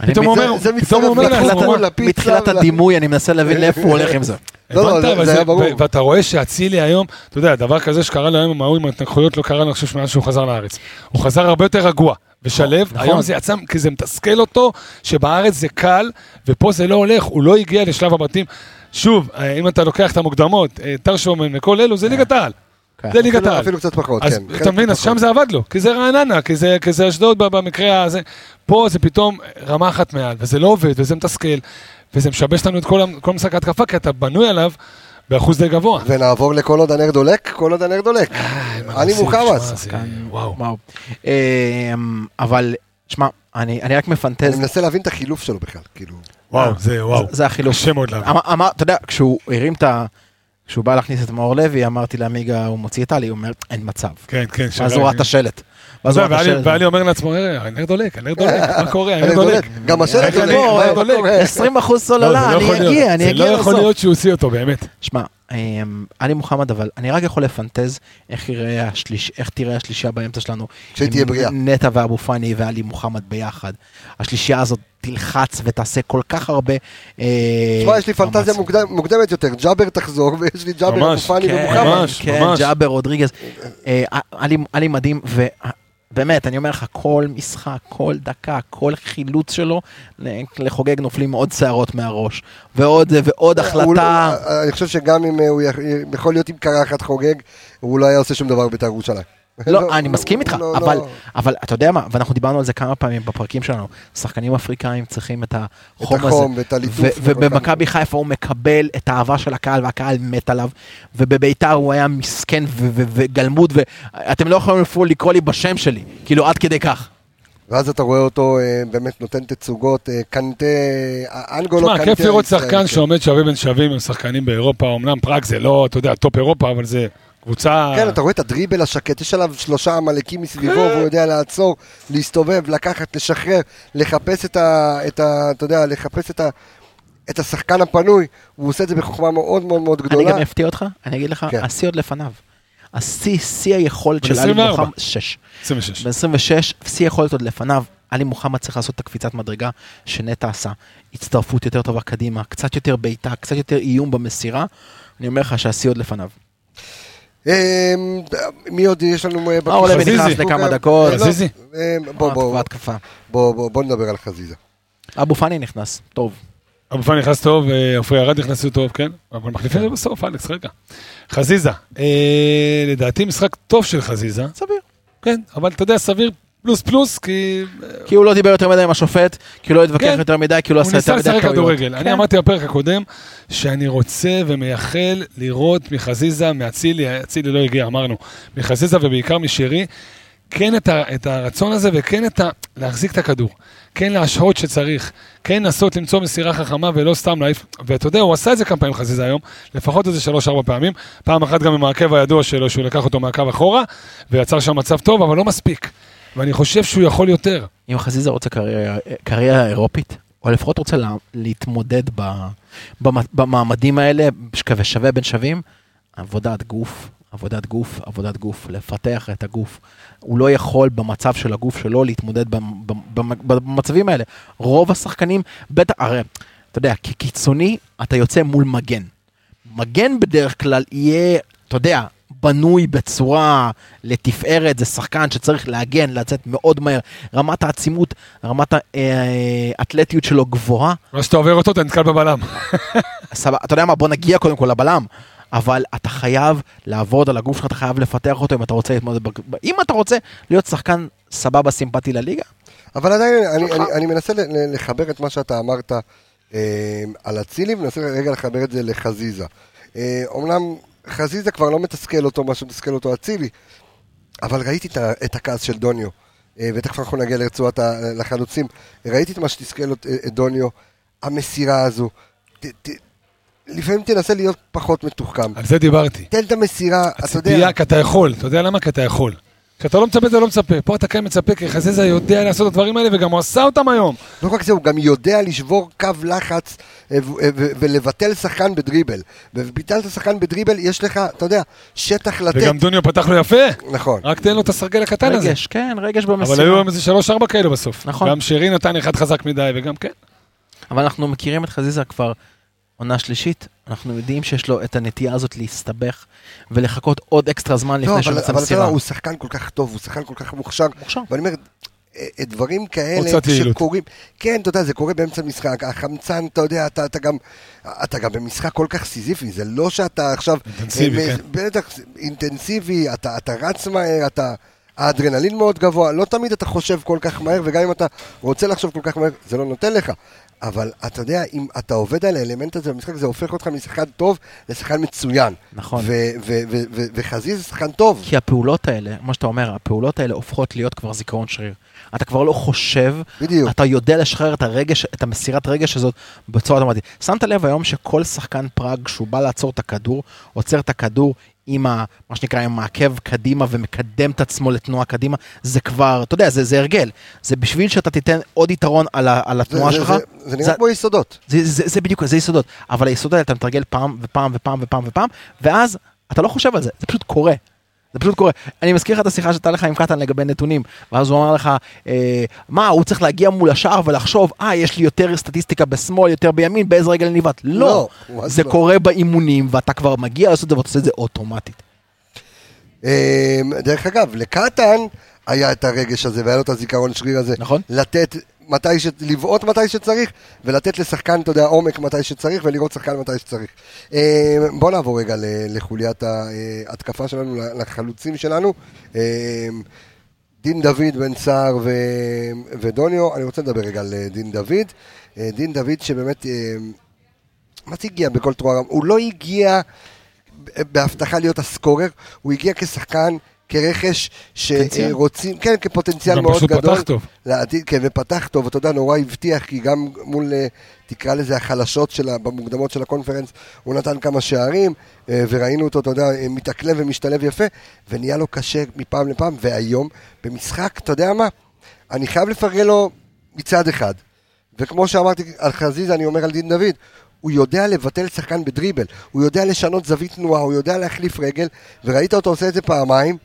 פתאום הוא זה- אומר, זה פתאום הוא אומר מתחילת הדימוי, אני מנסה להבין לאיפה הוא הולך עם זה. לא, לא? זה- היה ברור. ואתה רואה שאצילי היום, אתה יודע, דבר כזה שקרה לו היום עם ההוא עם ההתנגחויות, לא קרה, אני חושב, מאז שהוא חזר לארץ. הוא חזר הרבה יותר רגוע ושלב, נכון. היום זה יצא, כי זה מתסכל אותו, שבארץ זה קל, ופה זה לא הולך, הוא לא הגיע לשלב הבתים. שוב, אה, אם אתה לוקח את המוקדמות, אה, טרשומן וכל אלו, זה ליגת העל. כן. זה ליגת העל. אפילו קצת פחות, אז כן. אתה מבין, אז. שם זה עבד לו, כי זה רעננה, כי זה, אשדוד במקרה הזה. פה זה פתאום רמה אחת מעל, וזה לא עובד, וזה מתסכל, וזה משבש לנו את כל, כל משחק ההתקפה, כי אתה בנוי עליו באחוז די גבוה. ונעבור לכל עוד הנר דולק, כל עוד הנר דולק. מה אני זה- וואו. אמ, אבל, שמע, אני אני רק אני מפנטז, מנסה להבין את החילוף שלו בכלל, כאילו. וואו, זה וואו. זה החילוף. קשה מאוד להבין. אמר, אמר, אתה יודע, כשהוא הרים את ה... כשהוא בא להכניס את מאור לוי, אמרתי לעמיגה, הוא מוציא את טלי, הוא אומר, אין מצב. כן, כן. ואז הוא ראה את השלט. ואז הוא ואלי- השלט. ואלי אומר לעצמו, "אה, הנר דולק, הנר דולק, מה קורה, הנר דולק. גם השלט דולק, בוא, מה הנר דולק. קורה? 20 אחוז לא, זה סוללה, לא אני. אגיע, אני זה אגיע לא יכול לסוף. להיות שהוא הוציא אותו, באמת. שמע, אמ, עלי מוחמד, אבל אני רק יכול לפנטז איך יראה השליש, איך תראה השלישייה באמצע שלנו. שהיא תהיה עם בריאה. נטע ואבו פאני ועלי מוחמד ביחד. השלישייה הזאת תלחץ ותעשה כל כך הרבה... אה, תשמע, יש לי פנטזיה מוקדמת יותר, ג'אבר תחזור, ויש לי ג'אבר, אבו פאני כן, ומוחמד. ממש, כן, ממש. ג'אבר רודריגז. אה, עלי מדהים, ובאמת, אני אומר לך, כל משחק, כל דקה, כל חילוץ שלו, לחוגג נופלים עוד שערות מהראש. ועוד זה, ועוד הוא החלטה. לא- אני חושב שגם אם אה, הוא יכ- יכול להיות עם קרחת חוגג, הוא לא היה עושה שום דבר בבית"ר ירושלים. לא, אני מסכים איתך, לא, אבל, לא. אבל אתה יודע מה, ואנחנו דיברנו על זה כמה פעמים בפרקים שלנו, שחקנים אפריקאים צריכים את החום הזה. החום ואת הליטוף ובמכבי חיפה הוא מקבל את האהבה של הקהל והקהל מת עליו, ובבית"ר הוא היה מסכן ו- ו- וגלמוד, ואתם לא יכולים אפילו לקרוא לי בשם שלי, כאילו עד כדי כך. ואז אתה רואה אותו אה, באמת נותן תצוגות, אה, קנטה, אה, אנגולו תשמע, קנטה. כיף לראות שחקן כן. שעומד שווה בין שווים עם שחקנים באירופה, אמנם פראג זה לא, אתה יודע, top אירופה, אבל זה קבוצה... כן, אתה רואה את הדריבל השקט, יש עליו שלושה עמלקים מסביבו, כן. והוא יודע לעצור, להסתובב, לקחת, לשחרר, לחפש את ה... את ה אתה יודע, לחפש את ה... את השחקן הפנוי, הוא עושה את זה בחוכמה מאוד מאוד מאוד אני גדולה. גם אפתיע אותך, אני אגיד לך, כן. השיא עוד לפניו. השיא, שיא היכולת של עלי 24. מוחמד, שש. 26. ב-26, שיא יכולת עוד לפניו. עלי מוחמד צריך לעשות את הקפיצת מדרגה שנטע עשה. הצטרפות יותר טובה קדימה, קצת יותר בעיטה, קצת יותר איום במסירה. אני אומר לך שהשיא עוד לפניו. אה, מי עוד יש לנו? אה, מאור לוי? נכנס לכמה דקות. לא, חזיזי. אה, בוא, בוא. בוא, בוא, בוא נדבר על חזיזה. אבו פאני נכנס, טוב. אבו פאני נכנס טוב, אה, עופרי ארד נכנסו טוב, כן? אבל מחליפים את זה בסוף, אלכס, רגע. חזיזה, אה, לדעתי משחק טוב של חזיזה, סביר. כן, אבל אתה יודע, סביר פלוס פלוס, כי כי הוא לא דיבר יותר מדי עם השופט, כי הוא לא התווכח כן. יותר מדי, כי הוא לא הוא עשה ניסה יותר מדי לשחק טעויות. כדורגל. אני כן. אמרתי בפרק הקודם, שאני רוצה ומייחל לראות מחזיזה, מאצילי, אצילי לא הגיע, אמרנו, מחזיזה ובעיקר משרי, כן את, ה, את הרצון הזה וכן את ה... להחזיק את הכדור. כן להשהות שצריך, כן לנסות למצוא מסירה חכמה ולא סתם להעיף. ואתה יודע, הוא עשה את זה כמה פעמים חזיזה היום, לפחות איזה שלוש-ארבע פעמים. פעם אחת גם עם העקב הידוע שלו, שהוא לקח אותו מהקו אחורה, ויצר שם מצב טוב, אבל לא מספיק. ואני חושב שהוא יכול יותר. אם חזיזה רוצה קריירה- קריירה אירופית, או לפחות רוצה לה- להתמודד ב- במ- במעמדים האלה, שווה בין שווים, עבודת גוף, עבודת גוף, עבודת גוף, לפתח את הגוף. הוא לא יכול במצב של הגוף שלו להתמודד במ- במ- במצבים האלה. רוב השחקנים, בטח, הרי, אתה יודע, כקיצוני, אתה יוצא מול מגן. מגן בדרך כלל יהיה, אתה יודע, בנוי בצורה לתפארת, זה שחקן שצריך להגן, לצאת מאוד מהר. רמת העצימות, רמת האתלטיות שלו גבוהה. מה שאתה עובר אותו, אתה נתקל בבלם. סבבה, אתה יודע מה, בוא נגיע קודם כל לבלם. אבל אתה חייב לעבוד על הגוף שלך, אתה חייב לפתח אותו אם אתה רוצה להתמודד. אם אתה רוצה להיות שחקן סבבה סימפטי לליגה, אבל עדיין, אני, אני, אני מנסה לחבר את מה שאתה אמרת אה, על אצילי, וננסה רגע לחבר את זה לחזיזה. אה, אומנם חזיזה כבר לא מתסכל אותו מה שמתסכל אותו אצילי, אבל ראיתי את, הכעס של דוניו, אה, ותכף אנחנו נגיע לרצועת ה- לחלוצים. ראיתי את מה שתסכל אות- את דוניו, המסירה הזו. ת, ת, לפעמים תנסה להיות פחות מתוחכם. על זה דיברתי. תן את המסירה, אתה יודע. הציפייה, כי אתה יכול, אתה יודע למה? כי אתה יכול. כשאתה לא מצפה, אתה לא מצפה. פה אתה כן מצפה, כי חזיזה יודע לעשות את הדברים האלה, וגם הוא עשה אותם היום. לא רק זה, הוא גם יודע לשבור קו לחץ אה, ו- ולבטל שחקן בדריבל. וביטלת שחקן בדריבל, יש לך, אתה יודע, שטח לתת. וגם דוניו פתח לו יפה. נכון. רק תן לו את הסרגל הקטן הזה. רגש, כן, רגש במסירה. אבל היו היום איזה שלוש-ארבע כאלה בסוף. נכון. גם שרי נתן אחד חזק מדי, וגם כן. אבל אנחנו מכירים את חזיזה כבר עונה שלישית, אנחנו יודעים שיש לו את הנטייה הזאת להסתבך ולחכות עוד אקסטרה זמן לא, לפני אבל, שהוא יוצא אבל אתה יודע, מסירה. הוא שחקן כל כך טוב, הוא שחקן כל כך מוכשר. מוכשר. ואני אומר, אה, אה, דברים כאלה. שקורים, כן, אתה יודע, זה קורה באמצע משחק, החמצן, אתה יודע, אתה, אתה גם, אתה גם במשחק כל כך סיזיפי, זה לא שאתה עכשיו, אינטנסיבי, אה, כן. בטח, אינטנסיבי, אתה, אתה רץ מהר, אתה, האדרנלין מאוד גבוה, לא תמיד אתה חושב כל כך מהר, וגם אם אתה רוצה לחשוב כל כך מהר, זה לא נותן לך. אבל אתה יודע, אם אתה עובד על האלמנט הזה במשחק, זה הופך אותך משחקן טוב לשחקן מצוין. נכון. ו- ו- ו- ו- וחזיז זה שחקן טוב. כי הפעולות האלה, מה שאתה אומר, הפעולות האלה הופכות להיות כבר זיכרון שריר. אתה כבר לא חושב, בדיוק. אתה יודע לשחרר את הרגש, את המסירת רגש הזאת בצורה אוטומטית. שמת לב היום שכל שחקן פראג, כשהוא בא לעצור את הכדור, עוצר את הכדור עם ה, מה שנקרא, עם העקב קדימה ומקדם את עצמו לתנועה קדימה, זה כבר, אתה יודע, זה, זה הרגל. זה בשביל שאתה תיתן עוד יתרון על, ה, על זה- התנועה זה- שלך. זה- זה נראה כמו יסודות. זה, זה, זה בדיוק, זה יסודות. אבל היסודות האלה אתה מתרגל פעם ופעם ופעם ופעם ופעם, ואז אתה לא חושב על זה, זה פשוט קורה. זה פשוט קורה. אני מזכיר לך את השיחה שהייתה לך עם קטן לגבי נתונים, ואז הוא אמר לך, אה, מה, הוא צריך להגיע מול השער ולחשוב, אה, יש לי יותר סטטיסטיקה בשמאל, יותר בימין, באיזה רגל ניווט. לא, לא, זה לא. קורה באימונים, ואתה כבר מגיע לעשות את זה ואתה עושה את זה אוטומטית. אמ, דרך אגב, לקטן היה את הרגש הזה והיה לו את הזיכרון שריר הזה. נכון. לתת מתי ש... לבעוט מתי שצריך, ולתת לשחקן, אתה יודע, עומק מתי שצריך, ולראות שחקן מתי שצריך. אמ, בוא נעבור רגע לחוליית ההתקפה שלנו, לחלוצים שלנו. אמ, דין דוד, בן סער ו... ודוניו, אני רוצה לדבר רגע על אה, דין דוד. אה, דין דוד שבאמת, אה, מה זה הגיע בכל תרועה? הוא לא הגיע בהבטחה להיות הסקורר, הוא הגיע כשחקן, כרכש. שרוצים, כן, כפוטנציאל גם מאוד פשוט גדול. פתח טוב. לעתיד, כן, ופתח טוב, אתה יודע, נורא הבטיח, כי גם מול, אה, תקרא לזה החלשות שלה, במוקדמות של הקונפרנס, הוא נתן כמה שערים, אה, וראינו אותו, אתה יודע, אה, מתאקלם ומשתלב יפה, ונהיה לו קשה מפעם לפעם, והיום, במשחק, אתה יודע מה, אני חייב לפרגן לו מצד אחד, וכמו שאמרתי על חזיזה, אני אומר על דין דוד, הוא יודע לבטל שחקן בדריבל, הוא יודע לשנות זווית תנועה, הוא יודע להחליף רגל, וראית אותו עושה את זה פעמיים,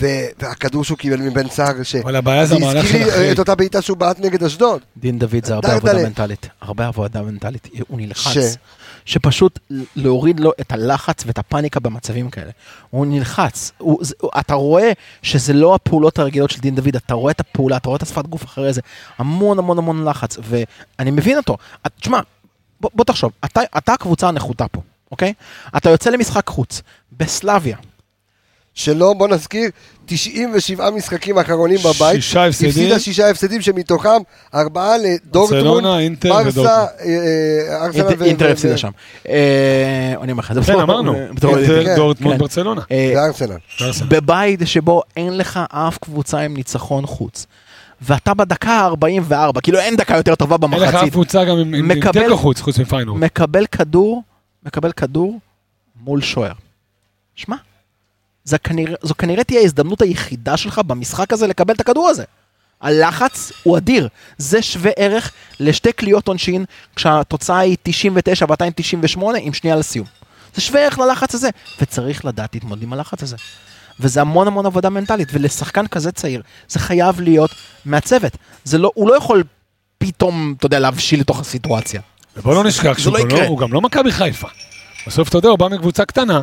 והכדור שהוא קיבל מבן סער, ש... אבל הבעיה זה המהלך הזכיר של לי אחרי. את אותה בעיטה שהוא בעט נגד אשדוד. דין דוד זה הרבה. עבודה מנטלית, הרבה עבודה מנטלית, הוא נלחץ. שפשוט להוריד לו את הלחץ ואת הפאניקה במצבים כאלה. הוא נלחץ, הוא, זה, אתה רואה שזה לא הפעולות הרגילות של דין דוד, אתה רואה את הפעולה, אתה רואה את השפת גוף אחרי זה, המון המון המון לחץ, ואני מבין אותו. תשמע, בוא, בוא תחשוב, אתה, אתה הקבוצה הנחותה פה, אוקיי? אתה יוצא למשחק חוץ, בסלאביה, שלא, בוא נזכיר, 97 משחקים אחרונים בבית. שישה הפסדים. הפסידה שישה הפסדים שמתוכם ארבעה לדורטמונד, ברסה, ודורטמונד. אה, אה, ארסנל אינטר, ו- אינטר הפסידה שם. אה, אני אומר לך, זה כן, בתור- אמרנו. אינטר, כן, דורטמונד, כן. ברצלונה. אה, וארסנל. וארסנל. בבית שבו אין לך אף קבוצה עם ניצחון חוץ. ואתה בדקה ה-44, כאילו אין דקה יותר טובה אין לך אף במחצית, קבוצה גם עם- תיקו חוץ, חוץ מפיינורד. מקבל כדור, מקבל כדור מול שוער. שמע, זה כנראה, זו כנראה תהיה ההזדמנות היחידה שלך במשחק הזה לקבל את הכדור הזה. הלחץ הוא אדיר, זה שווה ערך לשתי קליעות עונשין, כשהתוצאה היא 99 ו-298 עם שנייה לסיום. זה שווה ערך ללחץ הזה, וצריך לדעת להתמודד עם הלחץ הזה. וזה המון המון עבודה מנטלית, ולשחקן כזה צעיר, זה חייב להיות מהצוות. זה לא, הוא לא יכול פתאום, אתה יודע, להבשיל לתוך הסיטואציה. ובוא לא נשכח שהוא לא לא-. הוא גם לא מכבי חיפה. בסוף אתה יודע, הוא בא מקבוצה קטנה,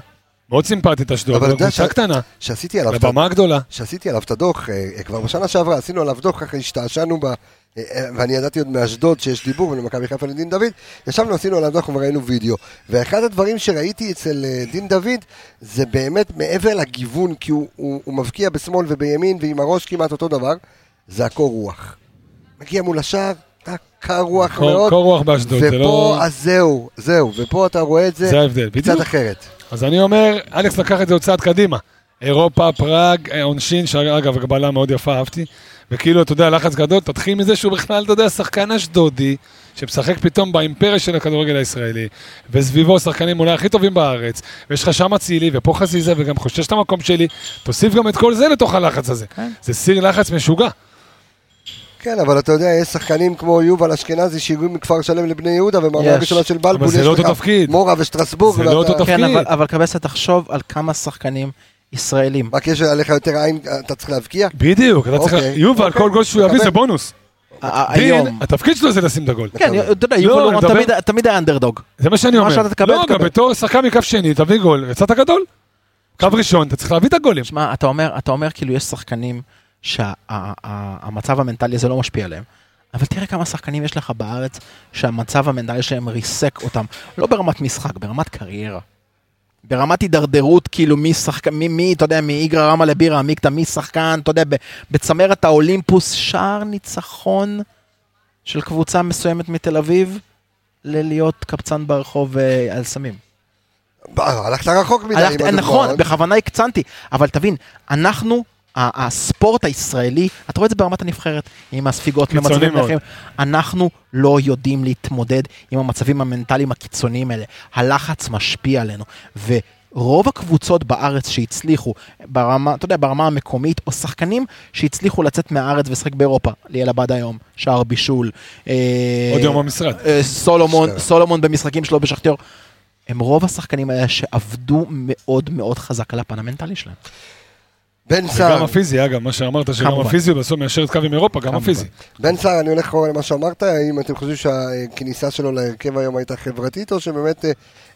מאוד סימפטית אשדוד, אבל אבל אתה יודע קבוצה קטנה, שעשיתי עליו לבמה הגדולה. שעשיתי עליו את הדוח, אה, אה, כבר בשנה שעברה עשינו עליו דוח, ככה השתעשענו ב... אה, ואני ידעתי עוד מאשדוד שיש דיבור בין מכבי חיפה לדין דוד, ישבנו, עשינו עליו דוח וראינו וידאו. ואחד הדברים שראיתי אצל דין דוד, זה באמת מעבר לגיוון, כי הוא, הוא, הוא מבקיע בשמאל ובימין, ועם הראש כמעט אותו דבר, זה הקור רוח. מגיע מול השער, קר רוח קור מאוד. קור רוח באשדוד, זה ופה, לא... אז זהו, זהו, ופה אתה רואה את זה זה ההבדל, קצת בדיוק. אחרת. אז אני אומר, אלכס לקח את זה עוד צעד קדימה. אירופה, פראג, אה, עונשין, שאגב, הגבלה מאוד יפה, אהבתי. וכאילו, אתה יודע, לחץ גדול, תתחיל מזה שהוא בכלל, אתה יודע, שחקן אשדודי, שמשחק פתאום באימפריה של הכדורגל הישראלי, וסביבו שחקנים אולי הכי טובים בארץ, ויש לך שם אצילי, ופה חזיזה, וגם חושש את המקום שלי, תוסיף גם את כל זה לתוך הלחץ הזה. כן. זה סיר לחץ משוגע. כן, אבל אתה יודע, יש שחקנים כמו יובל אשכנזי שהגיעו מכפר שלם לבני יהודה, ומעונה יש. הראשונה של בלבול, יש לא לך. מורה ושטרסבורג. זה לא אותו כן, תפקיד. אבל- אבל קבסה, תחשוב על כמה שחקנים ישראלים. רק יש עליך יותר עין, אתה צריך להבקיע? בדיוק, אתה צריך... אוקיי, יובל, אוקיי. כל גול שהוא יביא. זה בונוס. היום. התפקיד שלו זה לשים את הגול. כן. אתה יודע, לא, יובל אורון מדבר- תמיד- תמיד היה אנדרדוג. זה מה שאני מה אומר. שאתה תקבל, לא, גם. בתור שחקן מקו שני, תביא גול, יצאת גדול. קו ראשון, אתה צריך להביא את הגולים. שמע, אתה אומר, אתה אומר כאילו יש שחקנים שהמצב המנטלי הזה לא משפיע עליהם. אבל תראה כמה שחקנים יש לך בארץ שהמצב המנטלי שלהם ריסק אותם. לא ברמת משחק, ברמת קריירה. ברמת הידרדרות, כאילו מי שחקן, מי, מי, אתה יודע, מאיגרא רמא לבירה עמיקתא, מי שחקן, אתה יודע, בצמרת האולימפוס, שער ניצחון של קבוצה מסוימת מתל אביב, ללהיות קבצן ברחוב אה, על סמים. ב- הלכת רחוק מדי עם הדוגמאות. נכון, בכוונה הקצנתי, אבל תבין, אנחנו, הספורט הישראלי, אתה רואה את זה ברמת הנבחרת, עם הספיגות במצבים מאוד. אחרים, אנחנו לא יודעים להתמודד עם המצבים המנטליים הקיצוניים האלה. הלחץ משפיע עלינו, ורוב הקבוצות בארץ שהצליחו, ברמה, אתה יודע, ברמה המקומית, או שחקנים שהצליחו לצאת מהארץ ולשחק באירופה, ליאל עבד היום, שער בישול, אה, עוד יום במשרד. אה, סולומון, בסדר. סולומון במשחקים שלו בשכתר. הם רוב השחקנים האלה שעבדו מאוד מאוד חזק על הפן המנטלי שלהם. בן וגם סער, הפיזי, אגב, מה שאמרת, שגם כמובן. הפיזי בסוף מיישר את קו עם אירופה, גם כמובן. הפיזי. בן סער, אני הולך למה שאמרת, האם אתם חושבים שהכניסה שלו להרכב היום הייתה חברתית, או שבאמת אה,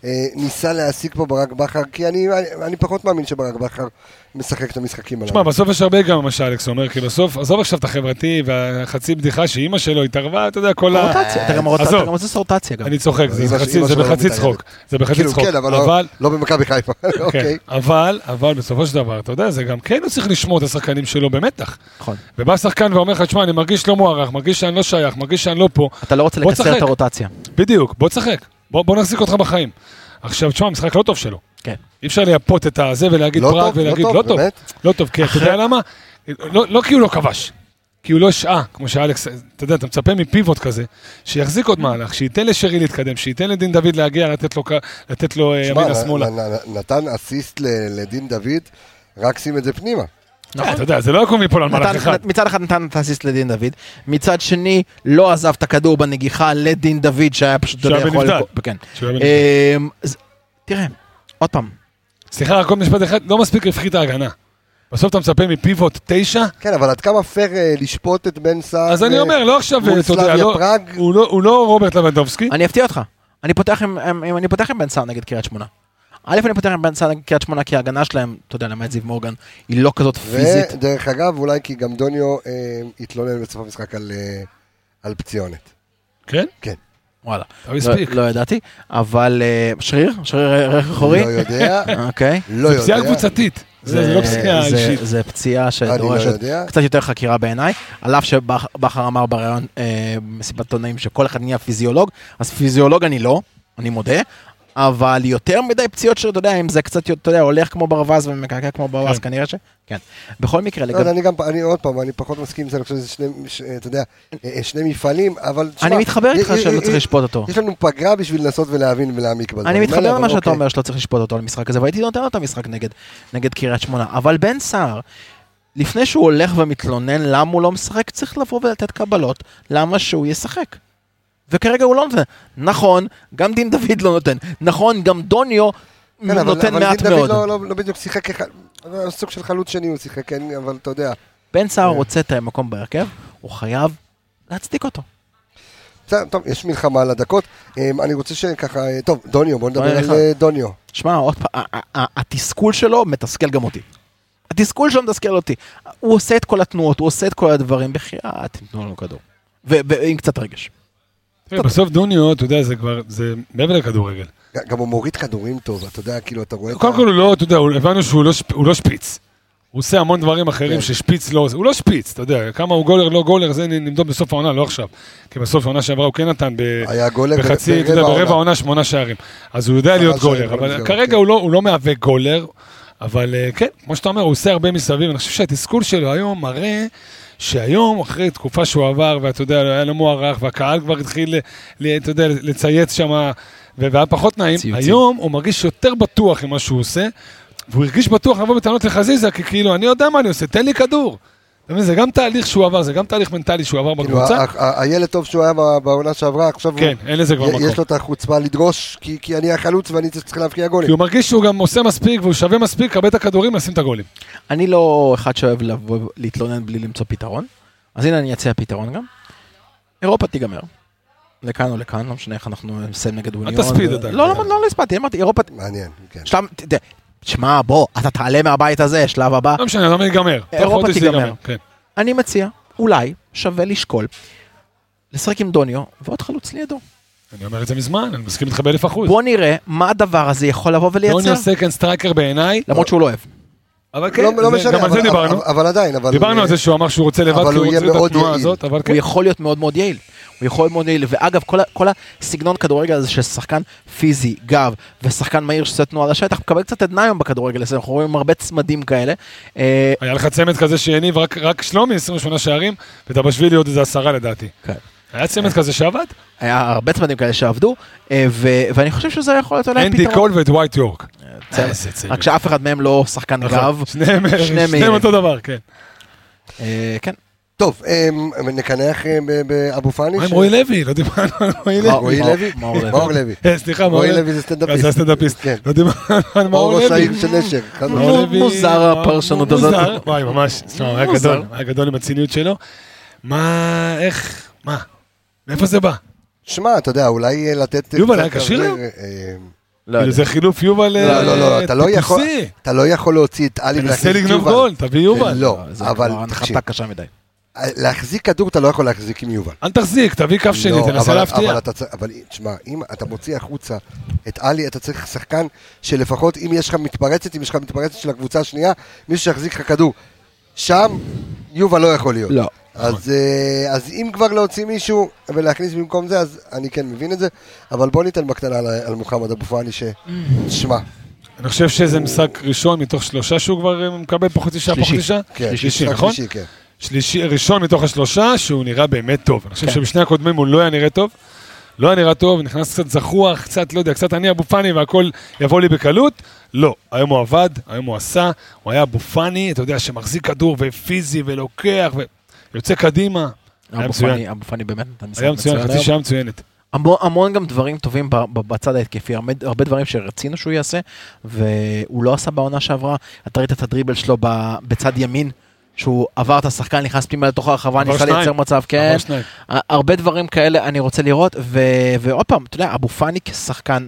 אה, ניסה להעסיק פה ברק בכר? כי אני, אני, אני פחות מאמין שברק בכר משחק את המשחקים הללו. תשמע, בסוף יש הרבה גם מה שאלכס אומר, כי בסוף, עזוב עכשיו את החברתי והחצי בדיחה שאימא שלו התערבה, אתה יודע, כל ה... רוטציה, אתה גם עזוב. אתה גם עושה רוטציה גם. אני צוחק, זה בחצי- זה לא. צחוק. זה בחצי כאילו, צחוק. כן, אבל, לא, לא במכבי חיפה. כן, אבל, אבל בסופו של דבר, אתה יודע, זה גם כן הוא צריך לשמור את השחקנים שלו במתח. נכון. ובא שחקן ואומר לך, תשמע, אני מרגיש לא מוערך, מרגיש שאני לא שייך, מרגיש שאני לא פה. אתה לא רוצה לקצר. את הרוטציה. בדיוק, בוא תשחק. בוא, בוא נחזיק אותך בחיים. עכשיו, תשמע, משחק לא טוב שלו. כן. אי אפשר לייפות את הזה ולהגיד לא פראג טוב, לא ולהגיד טוב, לא טוב. באמת. לא טוב, כי אתה יודע למה? לא, לא כי הוא לא כבש, כי הוא לא שעה, כמו שאלכס, אתה יודע, אתה מצפה מפיבוט כזה, שיחזיק עוד מהלך, שייתן לשרי להתקדם, שייתן לדין דוד להגיע, לתת לו, לתת לו אה, ימינה שמאלה. נתן אסיסט לדין דוד, רק שים את זה פנימה. אה, אתה יודע, זה לא יקום מפה על מהלך אחד. מצד אחד נתן את האסיסט לדין דוד, מצד שני לא עזב את הכדור בנגיחה לדין דוד שהיה פשוט, שהיה. בנבדל. כן. אמ, תראה, עוד פעם, סליחה, רק עוד משפט אחד, לא מספיק רווחי את ההגנה. בסוף אתה מצפה מפיבוט תשע, כן, אבל עד כמה פייר אה, לשפוט את בן סער? אז אני אה, אומר, לא עכשיו, אתה יודע, לא-. הוא לא- הוא לא רוברט לבנדובסקי. אני אפתיע אותך, אני פותח עם בן סער נגד קריית שמונה. א', אני פותח עם בן נגד קריית שמונה כי ההגנה שלהם, אתה יודע, למעט זיו מורגן, היא לא כזאת פיזית. ודרך אגב, אולי כי גם דוניו אה, התלונן בסוף המשחק על, אה, על פציונת. כן? וואלה. הוא הספיק. לא, לא ידעתי, אבל אה, שריר? שריר רך אחורי? לא יודע, אוקיי. לא זה פציעה יודע. קבוצתית. זה לא פציעה זה- אישית. זה פציעה לא שדורשת יודע. קצת יותר חקירה בעיניי, על אף שבכר אמר בריאיון במסיבת עיתונאים שכל אחד נהיה פיזיולוג, אז פיזיולוג אני לא, אני מודה, אבל יותר מדי פציעות שאתה יודע, אם זה קצת, אתה יודע, הולך כמו ברווז ומקעקע כמו ברווז, כן. כנראה ש... כן. בכל מקרה, לא לגבי... אני גם, אני עוד פעם, אני פחות מסכים עם זה, אני חושב שזה שני, ש- אתה יודע, אה, אה, שני מפעלים, אבל... תשמע, אני מתחבר איתך אה, שלא אה, צריך אה, לשפוט אותו. יש לנו פגרה בשביל לנסות ולהבין ולהעמיק בזה. אני מתחבר למה שאתה אוקיי. אומר שלא צריך לשפוט אותו על משחק הזה, והייתי נותן לו את המשחק נגד, נגד קריית שמונה. אבל בן סער, לפני שהוא הולך ומתלונן למה הוא לא משחק, צריך לבוא ולתת קבלות למה שהוא ישחק. וכרגע הוא לא נותן. נכון, גם דין דוד לא נותן. נכון, גם דוניו כן, אבל- נותן אבל מעט דין דוד מאוד. לא- לא לא בדיוק שיחק אבל סוג של חלוץ שני הוא שיחק, כן, אבל אתה יודע. בן סער כן. רוצה את המקום בהרכב, הוא חייב להצדיק אותו. בסדר, טוב, יש מלחמה על הדקות. אמ, אני רוצה שככה, אה, טוב, דוניו, בוא נדבר על. אה, דוניו. שמע, עוד פעם, התסכול שלו מתסכל גם אותי. התסכול שלו מתסכל אותי. הוא עושה את כל התנועות, הוא עושה את כל הדברים, בחייאת, תיתנו לנו כדור. ועם קצת רגש. תראה, בסוף דוניו, אתה יודע, זה כבר, זה מעבר לכדורגל. גם הוא מוריד כדורים טוב, אתה יודע, כאילו, אתה רואה... קודם כל הוא לא, אתה יודע, הבנו שהוא לא לא שפיץ. הוא עושה המון דברים אחרים כן. ששפיץ לא עושה, הוא לא שפיץ, אתה יודע, כמה הוא גולר, לא גולר, זה נמדוד בסוף העונה, לא עכשיו. כי בסוף העונה שעברה הוא כן נתן בחצי, אתה יודע, ברבע העונה שמונה שערים. אז הוא יודע להיות גולר, אבל כרגע כן. הוא לא- הוא לא מהווה גולר, אבל אה, כן, כמו שאתה אומר, הוא עושה הרבה מסביב, אני חושב שהתסכול שלו היום מראה שהיום, אחרי תקופה שהוא עבר, ואתה יודע, היה לו מוערך, והקהל כבר התחיל, אתה יודע, לצייץ שם, והיה פחות נעים, ציוצים. היום הוא מרגיש יותר בטוח עם מה שהוא עושה, והוא הרגיש בטוח לבוא בטענות לחזיזה, כי כאילו, אני יודע מה אני עושה, תן לי כדור. אתה מבין, זה גם תהליך שהוא עבר, זה גם תהליך מנטלי שהוא עבר כאילו, בקבוצה. הילד טוב שהוא היה בעונה שעברה, עכשיו. כן, אין לזה כבר מקום. יש לו את החוצפה לדרוש, כי כי אני החלוץ ואני צריך להבקיע כי גולים. הוא מרגיש שהוא גם עושה מספיק והוא שווה מספיק, לקבל את הכדורים, לשים את הגולים. אני לא אחד שאוהב לבוא להתלונן בלי למצוא פתרון, אז הנה אני אציע פתרון גם. אירופה תיגמר. לכאן או לכאן, לא משנה איך אנחנו נסיים נגד אוניון. תספיד ו- עדיין. לא, לא, לא, לא הספדתי, אמרתי, אירופה... מעניין, כן. שלב, ת- ת- שמע, בוא, אתה תעלה מהבית הזה, שלב הבא. לא משנה, למה ייגמר? אירופה תיגמר. כן. אני מציע, אולי, שווה לשקול, לשחק עם דוניו ועוד חלוץ לידו. אני אומר את זה מזמן, אני מסכים איתך באלף אחוז. בוא נראה מה הדבר הזה יכול לבוא ולייצר, דוניו second striker בעיניי, למרות שהוא לא אוהב. אבל כן, לא לא זה- משנה, גם על זה אבל- דיברנו. אבל- אבל עדיין, אבל... דיברנו על זה שהוא אמר שהוא רוצה לבד, כי הוא הוא רוצה את מאוד התנועה יעיל. הזאת, אבל כן. הוא יכול להיות מאוד מאוד יעיל. הוא יכול להיות מאוד יעיל, ואגב, כל, כל הסגנון כדורגל הזה של שחקן פיזי, גב, ושחקן מהיר שעושה תנועה לשטח, מקבל קצת עדנה היום בכדורגל הזה, אנחנו רואים הרבה צמדים כאלה. אה, היה לך צמד כזה שהניב רק- רק שלומי 28 שערים, ודבשווילי עוד איזה עשרה לדעתי. כן. היה צמד כזה שעבד? היה הרבה צמדים כאלה שעבדו, אה, ו- ואני חושב שזה יכול להיות אולי אנדי פתרון. קול ואת ווייט יורק. רק שאף אחד מהם לא שחקן נכון. גב. שניהם מהירים. אותו דבר, כן. אה, כן. טוב, נקנח אה, באבו פאני. מה עם רועי לוי? לא דיברנו על רועי לוי. רועי מאור- לוי? מאור לוי. אה, סליחה, מאור לוי זה סטנדאפיסט. זה הסטנדאפיסט. כן. לא דיברנו על או מאור ראש לוי. העיר של נשר. מוזר הפרשנות הזאת. וואי, ממש, היה גדול עם הציניות שלו. מה, איך, מה? מאיפה זה בא? שמע, אתה יודע, אולי אה, לתת... יובל היה כשיר היום? אה, לא כאילו יודע. זה חילוף יובל לא, לא, לא, אתה לא יכול-. אתה לא יכול להוציא את עלי תנסה ולהכניס את לגנוב יובל. גול, תביא יובל. לא, זה אבל תקשיב, קשה מדי. להחזיק כדור אתה לא יכול להחזיק עם יובל. אל תחזיק, תביא כף שני, לא, תנסה אבל- להפתיע. אבל תשמע, אם אתה מוציא החוצה את עלי, אתה צריך שחקן שלפחות אם יש לך מתפרצת, אם יש לך מתפרצת של הקבוצה השנייה, מישהו שיחזיק לך כדור. שם יובל לא יכול להיות. לא. אז, אה, אז אם כבר להוציא מישהו ולהכניס במקום זה, אז אני כן מבין את זה, אבל בוא ניתן בקטנה על, על מוחמד אבו פאני, ששמע, אני חושב שזה משחק ראשון מתוך שלושה שהוא כבר אה, מקבל פחות תשעה, פחות שלישי. תשעה. כן, שלישי, נכון? שלישי, כן. שלישי, ראשון מתוך השלושה שהוא נראה באמת טוב. אני חושב כן. שבשני הקודמים הוא לא היה נראה טוב. לא היה נראה טוב, נכנס קצת זחוח, קצת, לא יודע, קצת אני אבו פאני והכל יבוא לי בקלות. לא, היום הוא עבד, היום הוא עשה, הוא היה אבו פאני, אתה יודע, שמחזיק כדור ופיזי ולוקח ויוצא קדימה. היה מצוין. אבו פאני באמת נתן משחק היה מצוין, מצוין חצי. שעה מצוינת. המון, גם דברים טובים בצד ההתקפי, הרבה, דברים שרצינו שהוא יעשה, והוא לא עשה בעונה שעברה. אתה ראית את הדריבל שלו בצד ימין, שהוא עבר את השחקן, נכנס פנימה לתוך הרחבה, ניסה. לייצר מצב, כן. הרבה דברים כאלה אני רוצה לראות. ועוד פעם, אתה יודע, אבו פאני כשחקן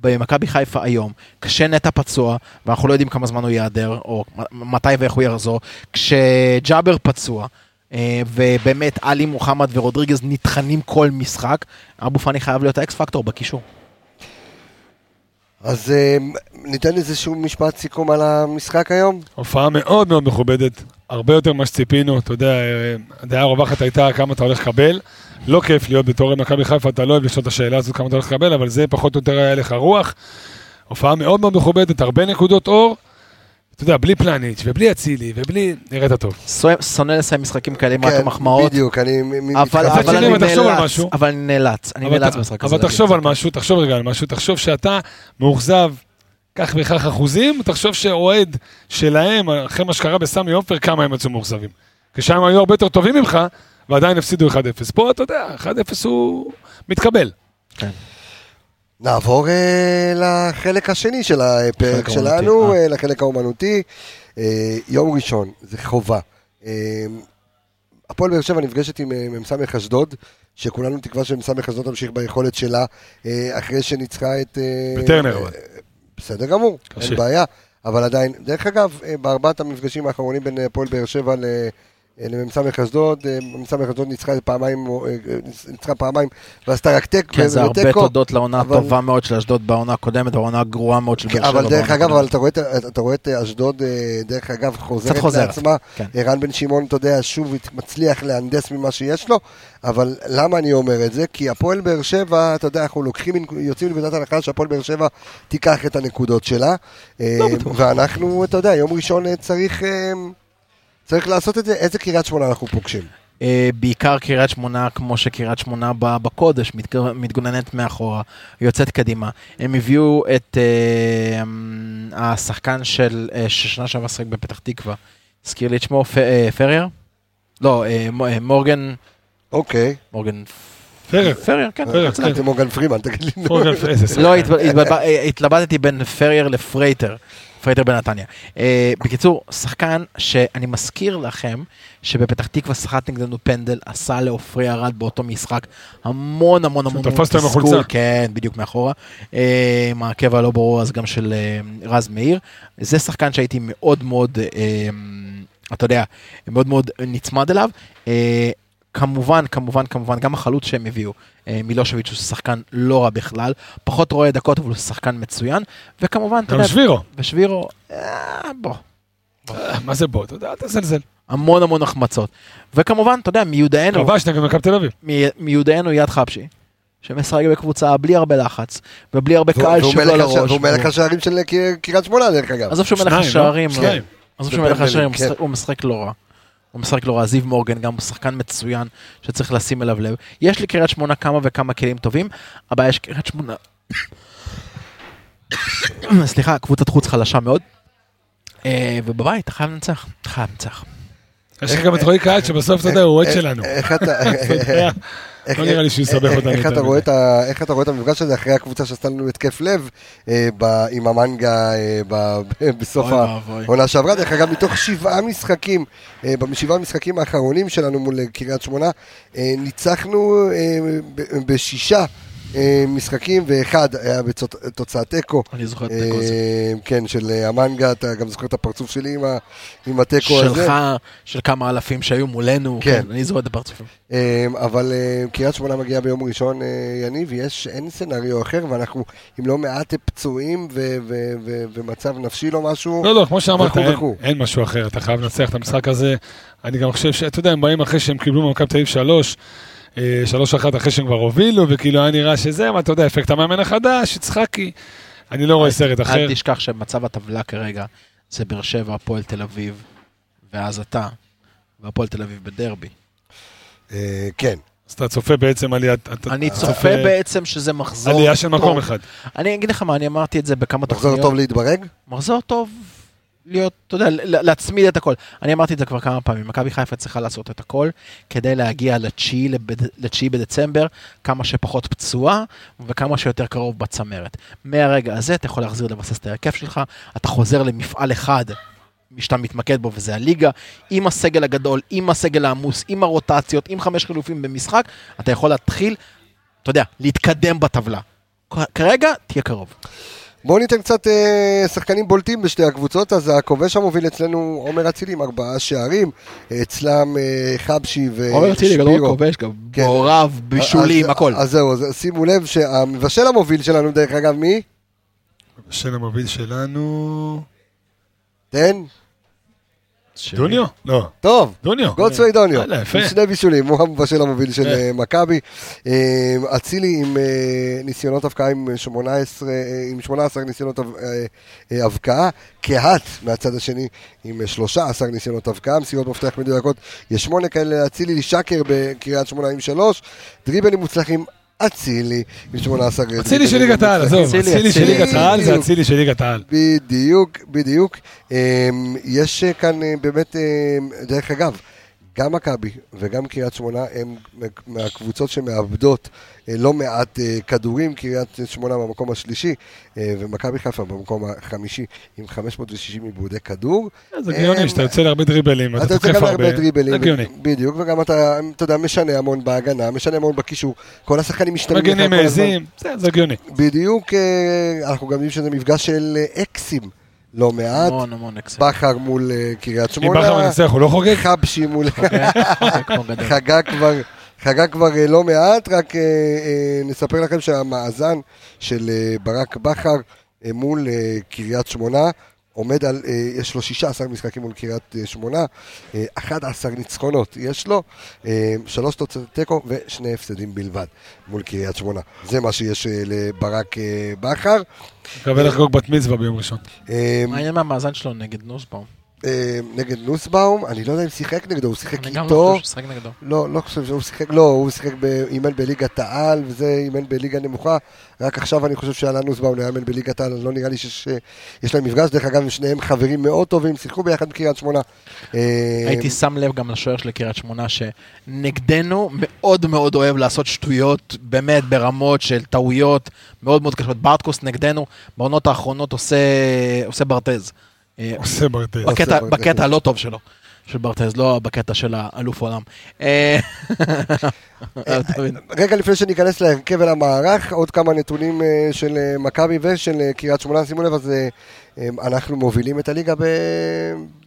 במכבי חיפה היום, כשנטע פצוע, ואנחנו לא יודעים כמה זמן הוא ייעדר, או מתי ואיך הוא יחזור, כשג'אבר פצוע, ובאמת עלי מוחמד ורודריגז נטחנים כל משחק, אבו פאני חייב להיות האקס פקטור בקישור. אז אה, ניתן איזשהו משפט סיכום על המשחק היום? הופעה מאוד מאוד מכובדת, הרבה יותר ממה שציפינו, אתה יודע, אה, הדעה הרווחת הייתה כמה אתה הולך לקבל. לא כיף להיות בתור מכבי חיפה, אתה לא אוהב לשאול את השאלה הזאת כמה אתה הולך לקבל, אבל זה פחות או יותר היה לך רוח. הופעה מאוד מאוד מכובדת, הרבה נקודות אור. אתה יודע, בלי פלניץ' ובלי אצילי ובלי... נראית טוב. שונא- לסיים משחקים כאלה עם רק כן, המחמאות, בדיוק, אני אבל אני אבל תחשוב על נאלץ, משהו. אבל אני נאלץ, אני נאלץ במשחק הזה. אבל תחשוב על. משהו, תחשוב רגע על משהו, תחשוב שאתה מאוכזב כך וכך אחוזים, תחשוב שאוהד שלהם, אחרי מה שקרה בסמי עופר, כמה הם יצאו מאוכזבים. כשהם היו הרבה יותר טובים ממך, ועדיין הפסידו 1-0. פה אתה יודע, 1-0 הוא מתקבל. נעבור אה, לחלק השני של הפרק שלנו, האומנותי, אה, לחלק האומנותי. אה, יום ראשון, זה חובה. אה, הפועל באר שבע נפגשת עם אה, מ"ס אשדוד, שכולנו תקווה שמ"ס אשדוד תמשיך ביכולת שלה, אה, אחרי שניצחה את... אה, בטרנר, אה, אבל. בסדר גמור, קשה. אין בעיה. אבל עדיין, דרך אגב, אה, בארבעת המפגשים האחרונים בין אה, הפועל באר שבע ל... אה, למ"ס אשדוד, אה, מ"ס אשדוד ניצחה פעמיים, אה, ניצחה פעמיים ועשתה רק תק- כן, זה הרבה. תודות לעונה אבל- הטובה מאוד של אשדוד בעונה הקודמת, והעונה הגרועה מאוד של באר כן, שבע. אבל דרך אגב. אבל אתה רואה, את- אתה רואה את אשדוד, אה, דרך אגב, חוזרת לעצמה. כן. ערן בן שמעון, אתה יודע, שוב מצליח להנדס ממה שיש לו, אבל למה אני אומר את זה? כי הפועל באר שבע, אתה יודע, אנחנו לוקחים, יוצאים מנקודת הנחה שהפועל באר שבע תיקח את הנקודות שלה. אה, ואנחנו, אתה יודע, יום ראשון אה, צריך... צריך לעשות את זה, איזה קריית שמונה אנחנו פוגשים? אה, בעיקר קריית שמונה, כמו שקריית שמונה ב- בקודש, מתג- מתגוננת מאחורה, יוצאת קדימה. הם הביאו את אה, אמ, השחקן של, אה, ששנה שעברה שחק בפתח תקווה, הזכיר לי את שמו, פ- אה, פרייר? לא, אה, אה, מורגן, אוקיי, מורגן פרר. פרייר, כן. פרייר, צדק. זה מורגן פרימן, תגיד לי. לא, התלבטתי בין פרייר לפרייטר, פרייטר בנתניה. אה, בקיצור, שחקן שאני מזכיר לכם שבפתח תקווה שחט נגדנו פנדל, עשה לעופרי ארד באותו משחק המון המון המון החולצה. כן, בדיוק מאחורה. אה, עם העקב הלא ברור אז גם של אה, רז מאיר. זה שחקן שהייתי מאוד מאוד, אה, אתה יודע, מאוד מאוד נצמד אליו. כמובן, כמובן, כמובן, גם החלוץ שהם הביאו, אה, מילושביץ' הוא שחקן לא רע בכלל, פחות רואה דקות, אבל הוא שחקן מצוין, וכמובן, אתה גם יודע, שבירו. ושבירו, אה, בוא, מה זה בוא, אתה יודע, אל תזלזל. המון המון החמצות. וכמובן, אתה יודע, מיודענו, כבש נגד מכבי תל אביב. מי- מיודענו יד חבשי, שמשחק בקבוצה בלי הרבה לחץ, ובלי הרבה קהל מלך לראש. הש- והוא מלך השערים של קר- קריית שמונה, דרך אגב. עזוב שהוא מלך לא? השערים, שניים. עזוב שהוא מלך בפנדלים, השערים, הוא כן. הוא משחק לא רע. הוא משחק לא רע, זיו מורגן גם הוא שחקן מצוין שצריך לשים אליו לב. יש לקריית שמונה כמה וכמה כלים טובים, הבעיה יש קריית שמונה. סליחה, קבוצת חוץ חלשה מאוד. אה, ובבית אתה חייב לנצח, אתה חייב לנצח. יש לך גם את רועי קהל שבסוף, אתה יודע, הוא אוהד שלנו. איך אתה... לא נראה לי שהוא יסבך איך- אותנו איך יותר אתה רואה. את המפגש הזה אחרי הקבוצה שעשתה לנו התקף לב אה, עם המנגה אה, בסוף. העונה שעברה? דרך אגב, מתוך שבעה משחקים, אה, בשבעה המשחקים האחרונים שלנו מול קריית שמונה, ניצחנו בשישה משחקים, ואחד היה בתוצאת תיקו. אני זוכר את התיקו הזה. אה, כן, של אה, המנגה, אתה גם זוכר את הפרצוף שלי עם התיקו הזה. שלך, של כמה אלפים שהיו מולנו, כן. כן, אני זוכר את הפרצופים. אה, אבל אה, קריית שמונה מגיעה ביום ראשון, אה, יניב, יש, אין סצנריו אחר, ואנחנו עם לא מעט פצועים ומצב נפשי לא משהו. לא, לא, כמו שאמרת, אין- משהו אחר, אתה חייב לנצח את המשחק הזה. אני גם חושב שאתה יודע, הם באים אחרי שהם קיבלו ממכבי תל אביב שלוש, אה, שלוש אחת אחרי שהם כבר הובילו, וכאילו היה נראה שזה, אבל אתה יודע, אפקט המאמן החדש, יצחקי. אני לא רואה סרט אחר. אל תשכח שמצב הטבלה כרגע זה באר שבע, הפועל תל אביב, ואז אתה, והפועל תל אביב בדרבי. אה, כן. אז אתה צופה בעצם עליית... אתה אני צופה בעצם שזה מחזור עלייה של מקום טוב. אחד. אני אגיד לך מה, אני אמרתי את זה בכמה מחזור תוכניות. טוב להתברג? מחזור טוב להיות, אתה יודע, להצמיד את הכל. אני אמרתי את זה כבר כמה פעמים, מכבי חיפה צריכה לעשות את הכל כדי להגיע לתשיעי בדצמבר, כמה שפחות פצועה וכמה שיותר קרוב בצמרת. מהרגע הזה אתה יכול להחזיר לבסס את ההרכב שלך, אתה חוזר למפעל אחד שאתה מתמקד בו, וזה הליגה, עם הסגל הגדול, עם הסגל העמוס, עם הרוטציות, עם חמש חילופים במשחק, אתה יכול להתחיל, אתה יודע, להתקדם בטבלה. כרגע, תהיה קרוב. בואו ניתן קצת אה, שחקנים בולטים בשתי הקבוצות, אז הכובש המוביל אצלנו עומר אצילי עם ארבעה שערים, אצלם אה, חבשי עומר אצילי, לא ושבירו. כובש, גם כן. מעורב, בישולים, אז- הכל. אז זהו, אז שימו לב שהמבשל המוביל שלנו, דרך אגב, מי? השן המוביל שלנו... תן. דוניו? לא. טוב. דוניו. גולדסווי דוניו, יאללה, יפה. עם שני בישולים, הוא המבשל המוביל של כן. אה, מכבי. אה, אצילי עם אה, ניסיונות הבקעה עם 18, אה, עם 18 ניסיונות הבקעה, קהת מהצד השני עם אה, 13 ניסיונות הבקעה, מסירות מפתח מדויקות, יש שמונה כאלה לאצילי, שקר בקריית שמונה עם שלוש, דריבלים מוצלחים. אצילי עם 18 אצילי של ליגת העל, עזוב, אצילי, של אצילי. ליגת העל זה בדיוק. אצילי של ליגת העל. בדיוק, בדיוק. אמ, יש אה, כאן אה, באמת, אה, דרך אגב, גם מכבי וגם קריית שמונה הם מהקבוצות שמאבדות אה, לא מעט אה, כדורים, קריית שמונה במקום השלישי אה, ומכבי חיפה במקום החמישי עם 560 עיבודי כדור. זה הגיוני שאתה יוצא להרבה דריבלים, אתה יוצא גם להרבה הרבה. דריבלים. בדיוק, וגם אתה, אתה יודע, משנה המון בהגנה, משנה המון בקישור, כל השחקנים משתנים מגנים. מעזים, זה הגיוני. בדיוק, אנחנו גם יודעים שזה מפגש של אקסים לא מעט. המון המון אקסל. בכר מול אה, קריית אם שמונה. בכר מנצח הוא לא חוגג? חבשי מול... חגג כבר, חגג כבר אה, לא מעט, רק אה, אה, נספר לכם שהמאזן של אה, ברק בכר אה, מול אה, קריית שמונה עומד על, אה, יש לו 16 משחקים מול קריית אה, שמונה, אה, 11 ניצחונות יש לו, אה, שלוש תוצאות תיקו ושני הפסדים בלבד מול קריית שמונה. זה מה שיש אה, לברק אה, בכר. מקווה לחגוג בת מצווה ביום ראשון. אה, מה מהמאזן שלו נגד נוסבאום? אה, נגד נוסבאום, אני לא יודע אם שיחק נגדו, הוא שיחק אני גם איתו. לא חושב ששחק נגדו. לא, לא חושב שהוא שיחק, לא, הוא שיחק, אימן בליגת העל, וזה אימן בליגה נמוכה. רק עכשיו אני חושב שעלה נוסבאום לאמן בליגת העל, לא נראה לי שיש יש להם מפגש. דרך אגב, שניהם חברים מאוד טובים, שיחקו ביחד בקריית שמונה. אה, הייתי שם לב גם לשוער של קריית שמונה, שנגדנו מאוד מאוד אוהב לעשות שטויות, באמת ברמות של טעויות מאוד מאוד קשות. ברטקוס נגדנו, בעונות האחרונות עושה, עושה ברטז. אה, עושה ברטז. בקטע, ברטז. בקטע הלא טוב שלו, של ברטז, לא בקטע של האלוף עולם. אה, מבין? רגע לפני שניכנס להרכב ולמערך, עוד כמה נתונים אה, של אה, מכבי ושל אה, קריית שמונה, שימו לב, אז אה, אה, אנחנו מובילים את הליגה ב-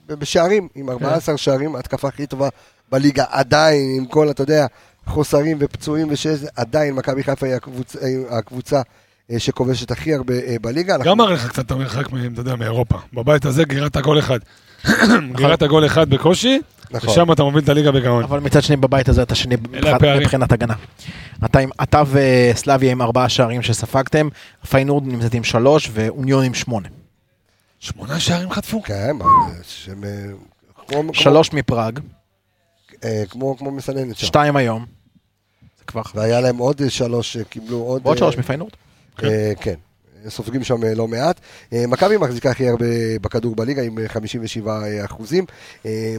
ב- בשערים, עם 14 שערים, ההתקפה הכי טובה בליגה, עדיין, עם כל, אתה יודע, חוסרים ופצועים ושזה, עדיין מכבי חיפה היא הקבוצ- אה, הקבוצה אה, שכובשת הכי הרבה אה, בליגה. גם מראה לך קצת את המרחק, אתה יודע, מאירופה. בבית הזה גירת הגול אחד. גירת הגול אחד בקושי, נכון. ושם אתה מוביל את הליגה בגאון. אבל מצד שני בבית הזה אתה שני מבחינת- הגנה. אתה, וסלאביה עם ארבעה שערים שספגתם, פיינורד נמצאת עם שלוש ואוניון עם שמונה. שמונה שערים חטפו. כן, אה, שלוש מפראג, אה, כמו מסננת שם. שתיים היום. זה כבר והיה להם עוד אה, שלוש, אה, קיבלו עוד... ועוד אה, שלוש מפיינורד. אה, כן, סופגים שם אה, לא מעט. אה, מכבי מחזיקה הכי הרבה בכדור בליגה עם אה, 57 אחוזים.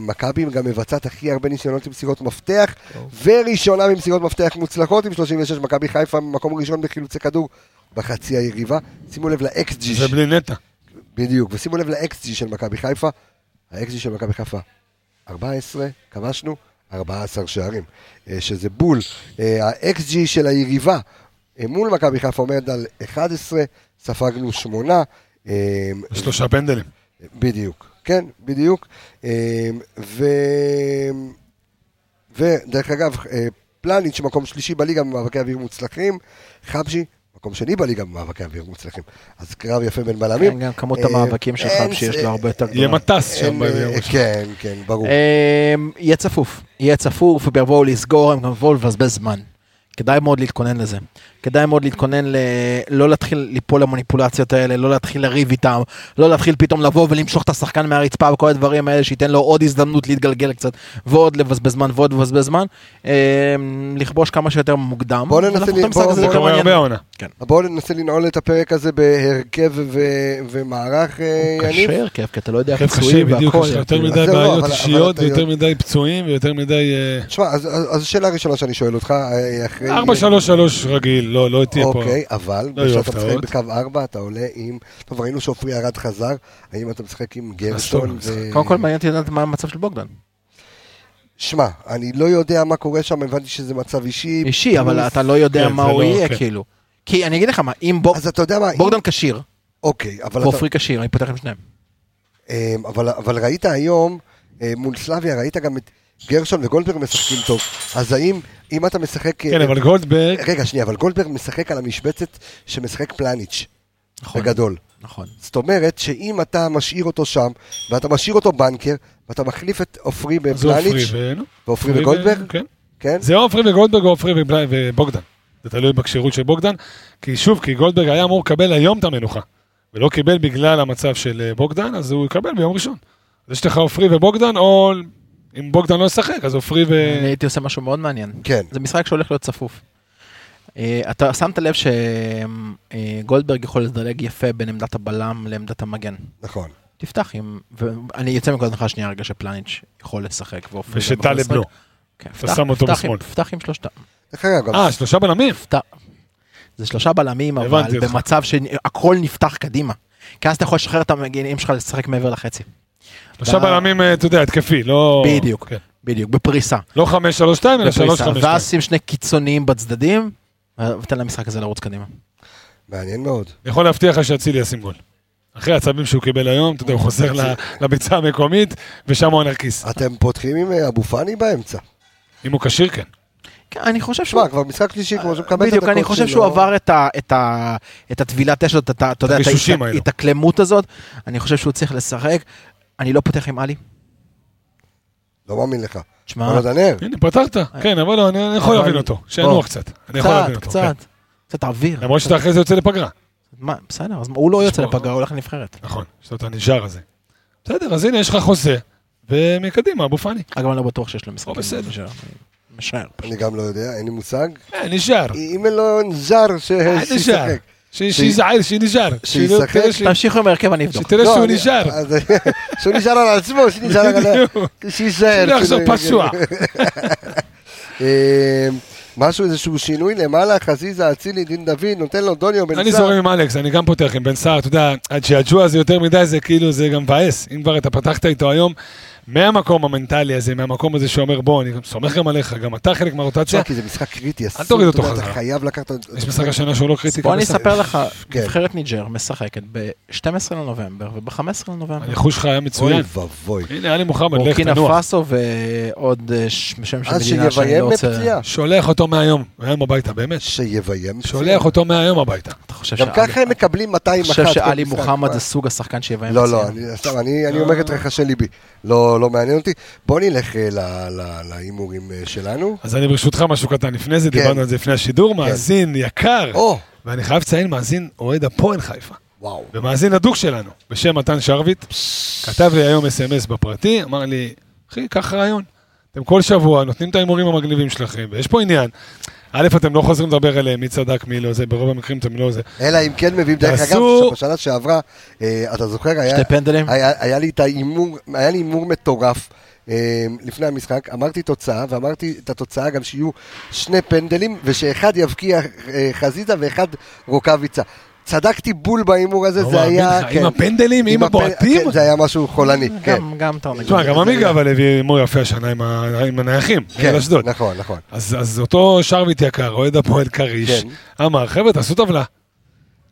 מכבי גם מבצעת הכי הרבה ניסיונות למסירות מפתח, וראשונה במסירות מפתח מוצלחות עם 36. מכבי חיפה במקום ראשון בחילוצי כדור בחצי היריבה. שימו לב ל-XG, זה בלי נטע. בדיוק, ושימו לב ל-XG של מכבי חיפה. ה-XG של מכבי חיפה, 14, כבשנו, 14 שערים, שזה בול. ה-XG של היריבה מול מכבי חיפה עומד על 11, ספגנו 8. אה, שלושה פנדלים. בדיוק, כן, בדיוק. אה, ו... ודרך אגב, אה, פלניץ' מקום שלישי בליגה במאבקי אוויר מוצלחים, חבשי מקום שני בליגה במאבקי אוויר מוצלחים. אז קרב יפה בין בלמים. כן, גם כמות אה, המאבקים שלך אין- שיש לו הרבה יותר יהיה גדולה. מטס שם ביום אה. כן, כן, ברור. יהיה צפוף, יהיה צפוף, ויבואו לסגור, הם גם יבואו לבזבז זמן. כדאי מאוד להתכונן לזה. כדאי מאוד להתכונן ל... לא להתחיל ליפול למניפולציות האלה, לא להתחיל לריב איתם, לא להתחיל פתאום לבוא ולמשוך את השחקן מהרצפה וכל הדברים האלה, שייתן לו עוד הזדמנות להתגלגל קצת, ועוד לבזבז זמן ועוד לבזבז זמן. אמ, לכבוש כמה שיותר מוקדם. בוא ננסה ל- בוא- בוא- קורה מעניין. הרבה העונה. בואו ננסה לנעול את הפרק הזה בהרכב ו- ומערך, אה, יניב. קשה הרכב, כי אתה לא יודע קשה, פצועים בדיוק, והכל. יותר. מדי בעיות אישיות, ויותר מדי פצועים, ויותר מדי... אה, תשמע, אז- אז אז השאלה הראשונה שאני שואל אותך, אה, אחרי... 4-3-3 רגיל, לא, לא תהיה פה. אוקיי, אבל לא כשאתה משחק. בקו 4, אתה עולה עם... טוב, ראינו שעופרי ארד חזר, האם אתה משחק עם גרשון טוב, ו... קודם כל מעניין אותי לדעת מה המצב של בוגדן. שמע, אני לא יודע מה קורה שם, הבנתי שזה מצב אישי. אישי, אבל אתה לא יודע כן, מה הוא לא- יהיה, כן. כאילו. כי אני אגיד לך מה, אם בוגדן כשיר, אוקיי, אבל אתה... ועופרי כשיר, אני פותח עם שניהם. אבל, אבל ראית היום, אה, מול סלאביה, ראית גם את גרשון וגולדברג משחקים טוב. אז האם, אם אתה משחק... אה, כן, אבל גולדברג, רגע, שנייה, אבל גולדברג משחק על המשבצת שמשחק פלניץ', נכון. בגדול. נכון. זאת אומרת שאם אתה משאיר אותו שם, ואתה משאיר אותו בנקר, ואתה מחליף את עופרי בפלניץ', ועופרי עופרי וגולדברג, כן. כן? זה או עופרי וגולדברג או עופרי ובוגדן. זה תלוי בכשירות של בוגדן. כי שוב, כי גולדברג היה אמור לקבל היום את המנוחה. ולא קיבל בגלל המצב של אה, בוגדן, אז הוא יקבל ביום ראשון. אז יש לך עופרי ובוגדן, או אם בוגדן לא ישחק, אז עופרי ו... אני הייתי עושה משהו מאוד מעניין. כן. זה משחק שהולך להיות צפוף. אה, אתה שמת לב שגולדברג יכול לדלג יפה בין עמדת הבלם לעמדת המגן. נכון. תפתח עם, ואני יוצא מנקודת הנחה שנייה רגע שפלניץ' יכול לשחק ועופרי ושטלב. לא. כן, אתה פתח- שם אותו בשמאל. פתח עם שלושתם. אה, שלושה בלמים. פתח. זה שלושה בלמים, אבל. במצב שהכל נפתח קדימה. כי אז אתה יכול לשחרר את המגנים שלך לשחק מעבר לחצי. שלושה בלמים, אה, אתה יודע, התקפי, לא... בדיוק. כן. בדיוק, בפריסה. לא חמש, שלוש, שתיים, אלא שלוש, בפריסה. חמש, ואז שתיים. שים שני קיצוניים בצדדים, ותן למשחק הזה לרוץ קדימה. מעניין מאוד. אני יכול להבטיח לך שאצילי ישים גול. אחרי הצבים שהוא קיבל היום, אתה יודע, הוא חוזר ל- לביצה המקומית, ושם הוא הנרקיס. אתם פותחים עם אה, אבו פאני באמצע. אם הוא כשיר, כן. כן, אני חושב שהוא... כבר משחק שלישי, כמו שהוא מקבל את בדיוק, הדקות אני חושב שלו. שהוא עבר את הטבילת אש הזאת, אתה יודע, את. ההתאקלמות הזאת, אני חושב שהוא צריך לשחק. אני לא פותח עם עלי. לא מאמין לך. תשמע, אבל דנר, הנה, פתרת. כן, אבל לא, אני אני יכול להבין אותו. שינוח. קצת. אני יכול להבין קצת, אותו. כן. קצת, קצת אוויר. למרות שאתה אחרי זה יוצא לפגרה. מה, בסדר, אז הוא לא יוצא לפגרה, הוא הולך לנבחרת. נכון, יש לו את הנשאר הזה. בסדר, אז הנה, יש לך חוזה, ומקדימה, אבו פאני. אגב, אני לא בטוח שיש לו משחק. או בסדר. אני משער. אני גם לא יודע, אין לי מושג. אה, נשאר. אם אין לו נז'אר, אה, נשאר. שישחק. שנשאר. תמשיכו עם ההרכב, אני אבדוק. שתראה שהוא אני- נשאר. אז- שהוא נשאר על עצמו, שנשאר על. שיישאר. שלא יחזור כאילו. פצוע. אה, משהו, איזשהו שינוי למעלה, חזיזה, אצילי, דין דוד, נותן לו דוניו בן אני סער. זורם עם אלכס, אני גם פותח עם בן סער, אתה יודע, עד שהג'וע הזה יותר מדי, זה כאילו, זה גם מבאס. אם כבר אתה פתחת איתו היום, מהמקום המנטלי הזה, מהמקום הזה שאומר, בוא, אני סומך גם עליך, גם אתה חלק מהרוטציה. תשמע, כי זה משחק קריטי, אסור, תוריד אותו אתה יודע, אתה חזרה. חייב לקחת... יש משחק השנה שהוא לא קריטי. בוא אני. אספר לך, כן. נבחרת ניג'ר משחקת ב-12 לנובמבר וב-15 לנובמבר. הניחוש שלך היה אוי מצוין. ואבוי. הנה, עלי מוחמד, לך בורקינה תנוח. פאסו ועוד אה, שם של מדינה שאני לא רוצה... בפציעה. שולח אותו מהיום, מהיום הביתה, באמת. שיביים. שולח אותו מהיום הביתה. אתה חושב גם ככה הם מקבלים 200 אתה. חושב שעלי. מוחמד? זה סוג השחקן שיביים לא? לא, אני- אני אומר את רחשי ליבי. לא לא מעניין אותי. בוא נלך אה, להימורים אה, שלנו. אז אני ברשותך משהו קטן לפני זה, כן. דיברנו על זה לפני השידור, מאזין יקר, או, ואני חייב לציין מאזין אוהד הפועל חיפה, וואו. ומאזין הדוק שלנו, בשם מתן שרביט, כתב לי היום אס.אם.אס בפרטי, אמר לי, אחי, קח רעיון, אתם כל שבוע נותנים את ההימורים המגניבים שלכם, ויש פה עניין. א', אתם לא חוזרים לדבר עליהם, מי צדק, מי לא זה, ברוב המקרים אתם לא זה. אלא אם כן מביאים, דרך אגב, בשנה שעברה, אה, אתה זוכר, היה- שתי פנדלים? היה היה לי את ההימור, היה לי הימור מטורף. אה, לפני המשחק, אמרתי תוצאה, ואמרתי את התוצאה גם שיהיו שני פנדלים, ושאחד יבקיע אה, חזיזה ואחד רוקאביצה. צדקתי בול בהימור הזה, לא זה היה... עם הפנדלים, עם הבועטים? כן, זה היה משהו חולני, כן. גם- גם תרנגול. תשמע, גם עמיגה. אבל הביא הימור יפה השנה עם הנייחים, כן. נכון, נכון. אז אז אותו שרביט יקר, אוהד הפועל כריש, כן. אמר, חבר'ה, תעשו טבלה.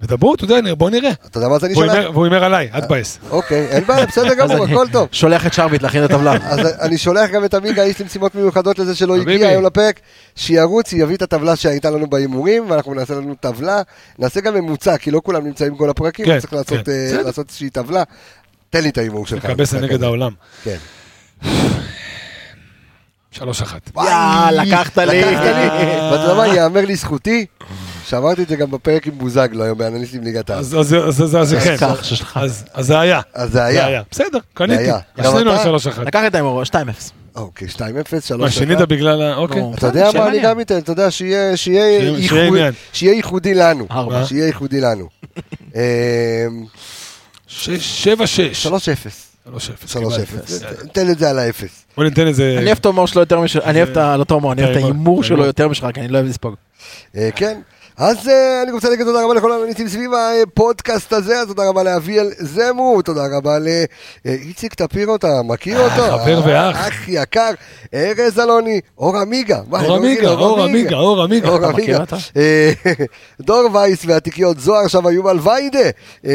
ודברו, אתה יודע, בוא נראה. אתה יודע מה זה אני שולח? והוא הימר עליי, אל תבאס. אוקיי, אין בעיה, בסדר גמור, הכל טוב. שולח את שרביט להכין את הטבלה. אז אני שולח גם את עמיגה, איש למשימות מיוחדות לזה שלא. הגיע היום לפרק, שירוץ, יביא את הטבלה שהייתה לנו בהימורים, ואנחנו נעשה לנו טבלה, נעשה גם ממוצע, כי לא כולם נמצאים כל הפרקים, כן, צריך לעשות, כן. אה. לעשות איזושהי טבלה. תן לי את ההימור שלך. מקבס נגד העולם. כן. שלוש אחת. יאה, לקחת לי. לקחת לי. ואתה יודע מה, ייאמר לזכותי, שאמרתי את זה גם בפרק עם בוזגלו היום, באנליסטים ליגת העל. אז אז- אז- אז- אז כן. אז אז זה היה. אז זה היה. זה. בסדר, קניתי. שלוש אחת. לקח את ההימור, 2-0. אוקיי, 2-0, 3 מה, שינית בגלל ה... אוקיי. אתה יודע מה, אני. גם אתן, אתה יודע, שיהיה ייחודי לנו. שיהיה ייחודי לנו. אמ, שש- שבע שש. 3-0. שלוש אפס. 3-0. קיבלתי. תן את זה על האפס. בוא ניתן איזה... אני אוהב את ההומור שלו יותר משל... אני אוהב את את את ההימור. שלו. יותר משלך, כי אני לא אוהב לספוג. אה, כן. אז אה, אני רוצה להגיד תודה רבה לכל המניצים סביב הפודקאסט הזה, אז תודה רבה לאביאל זמו, תודה רבה לאיציק טפירו, אתה מכיר אה, אותו? חבר ואח. אח יקר, ארז אלוני, אור עמיגה. אני אור עמיגה, אור עמיגה, אור עמיגה. אור אתה מכיר? אה, דור וייס והתיקיות זוהר, שם יובל ויידה. אה,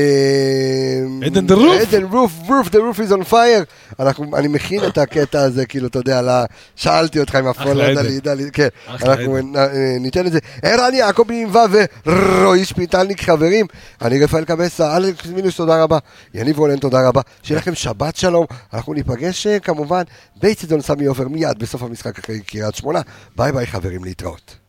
עדן the roof. עדן רוף, רוף, roof is on fire. אנחנו- אני מכין את הקטע הזה, כאילו, אתה יודע, שאלתי אותך אם הפועל אחלה לא ידע. לי, כן. אנחנו אה, ניתן את זה. ערן יעקבי ו' ורועי שפיטלניק חברים. אני רפאל קבסה, אלכס מינוס תודה רבה. יניב רולן תודה רבה. שיהיה לכם שבת שלום. אנחנו ניפגש אה, כמובן באיצטדיון סמי עופר מיד בסוף המשחק אחרי קריית שמונה. ביי ביי חברים להתראות.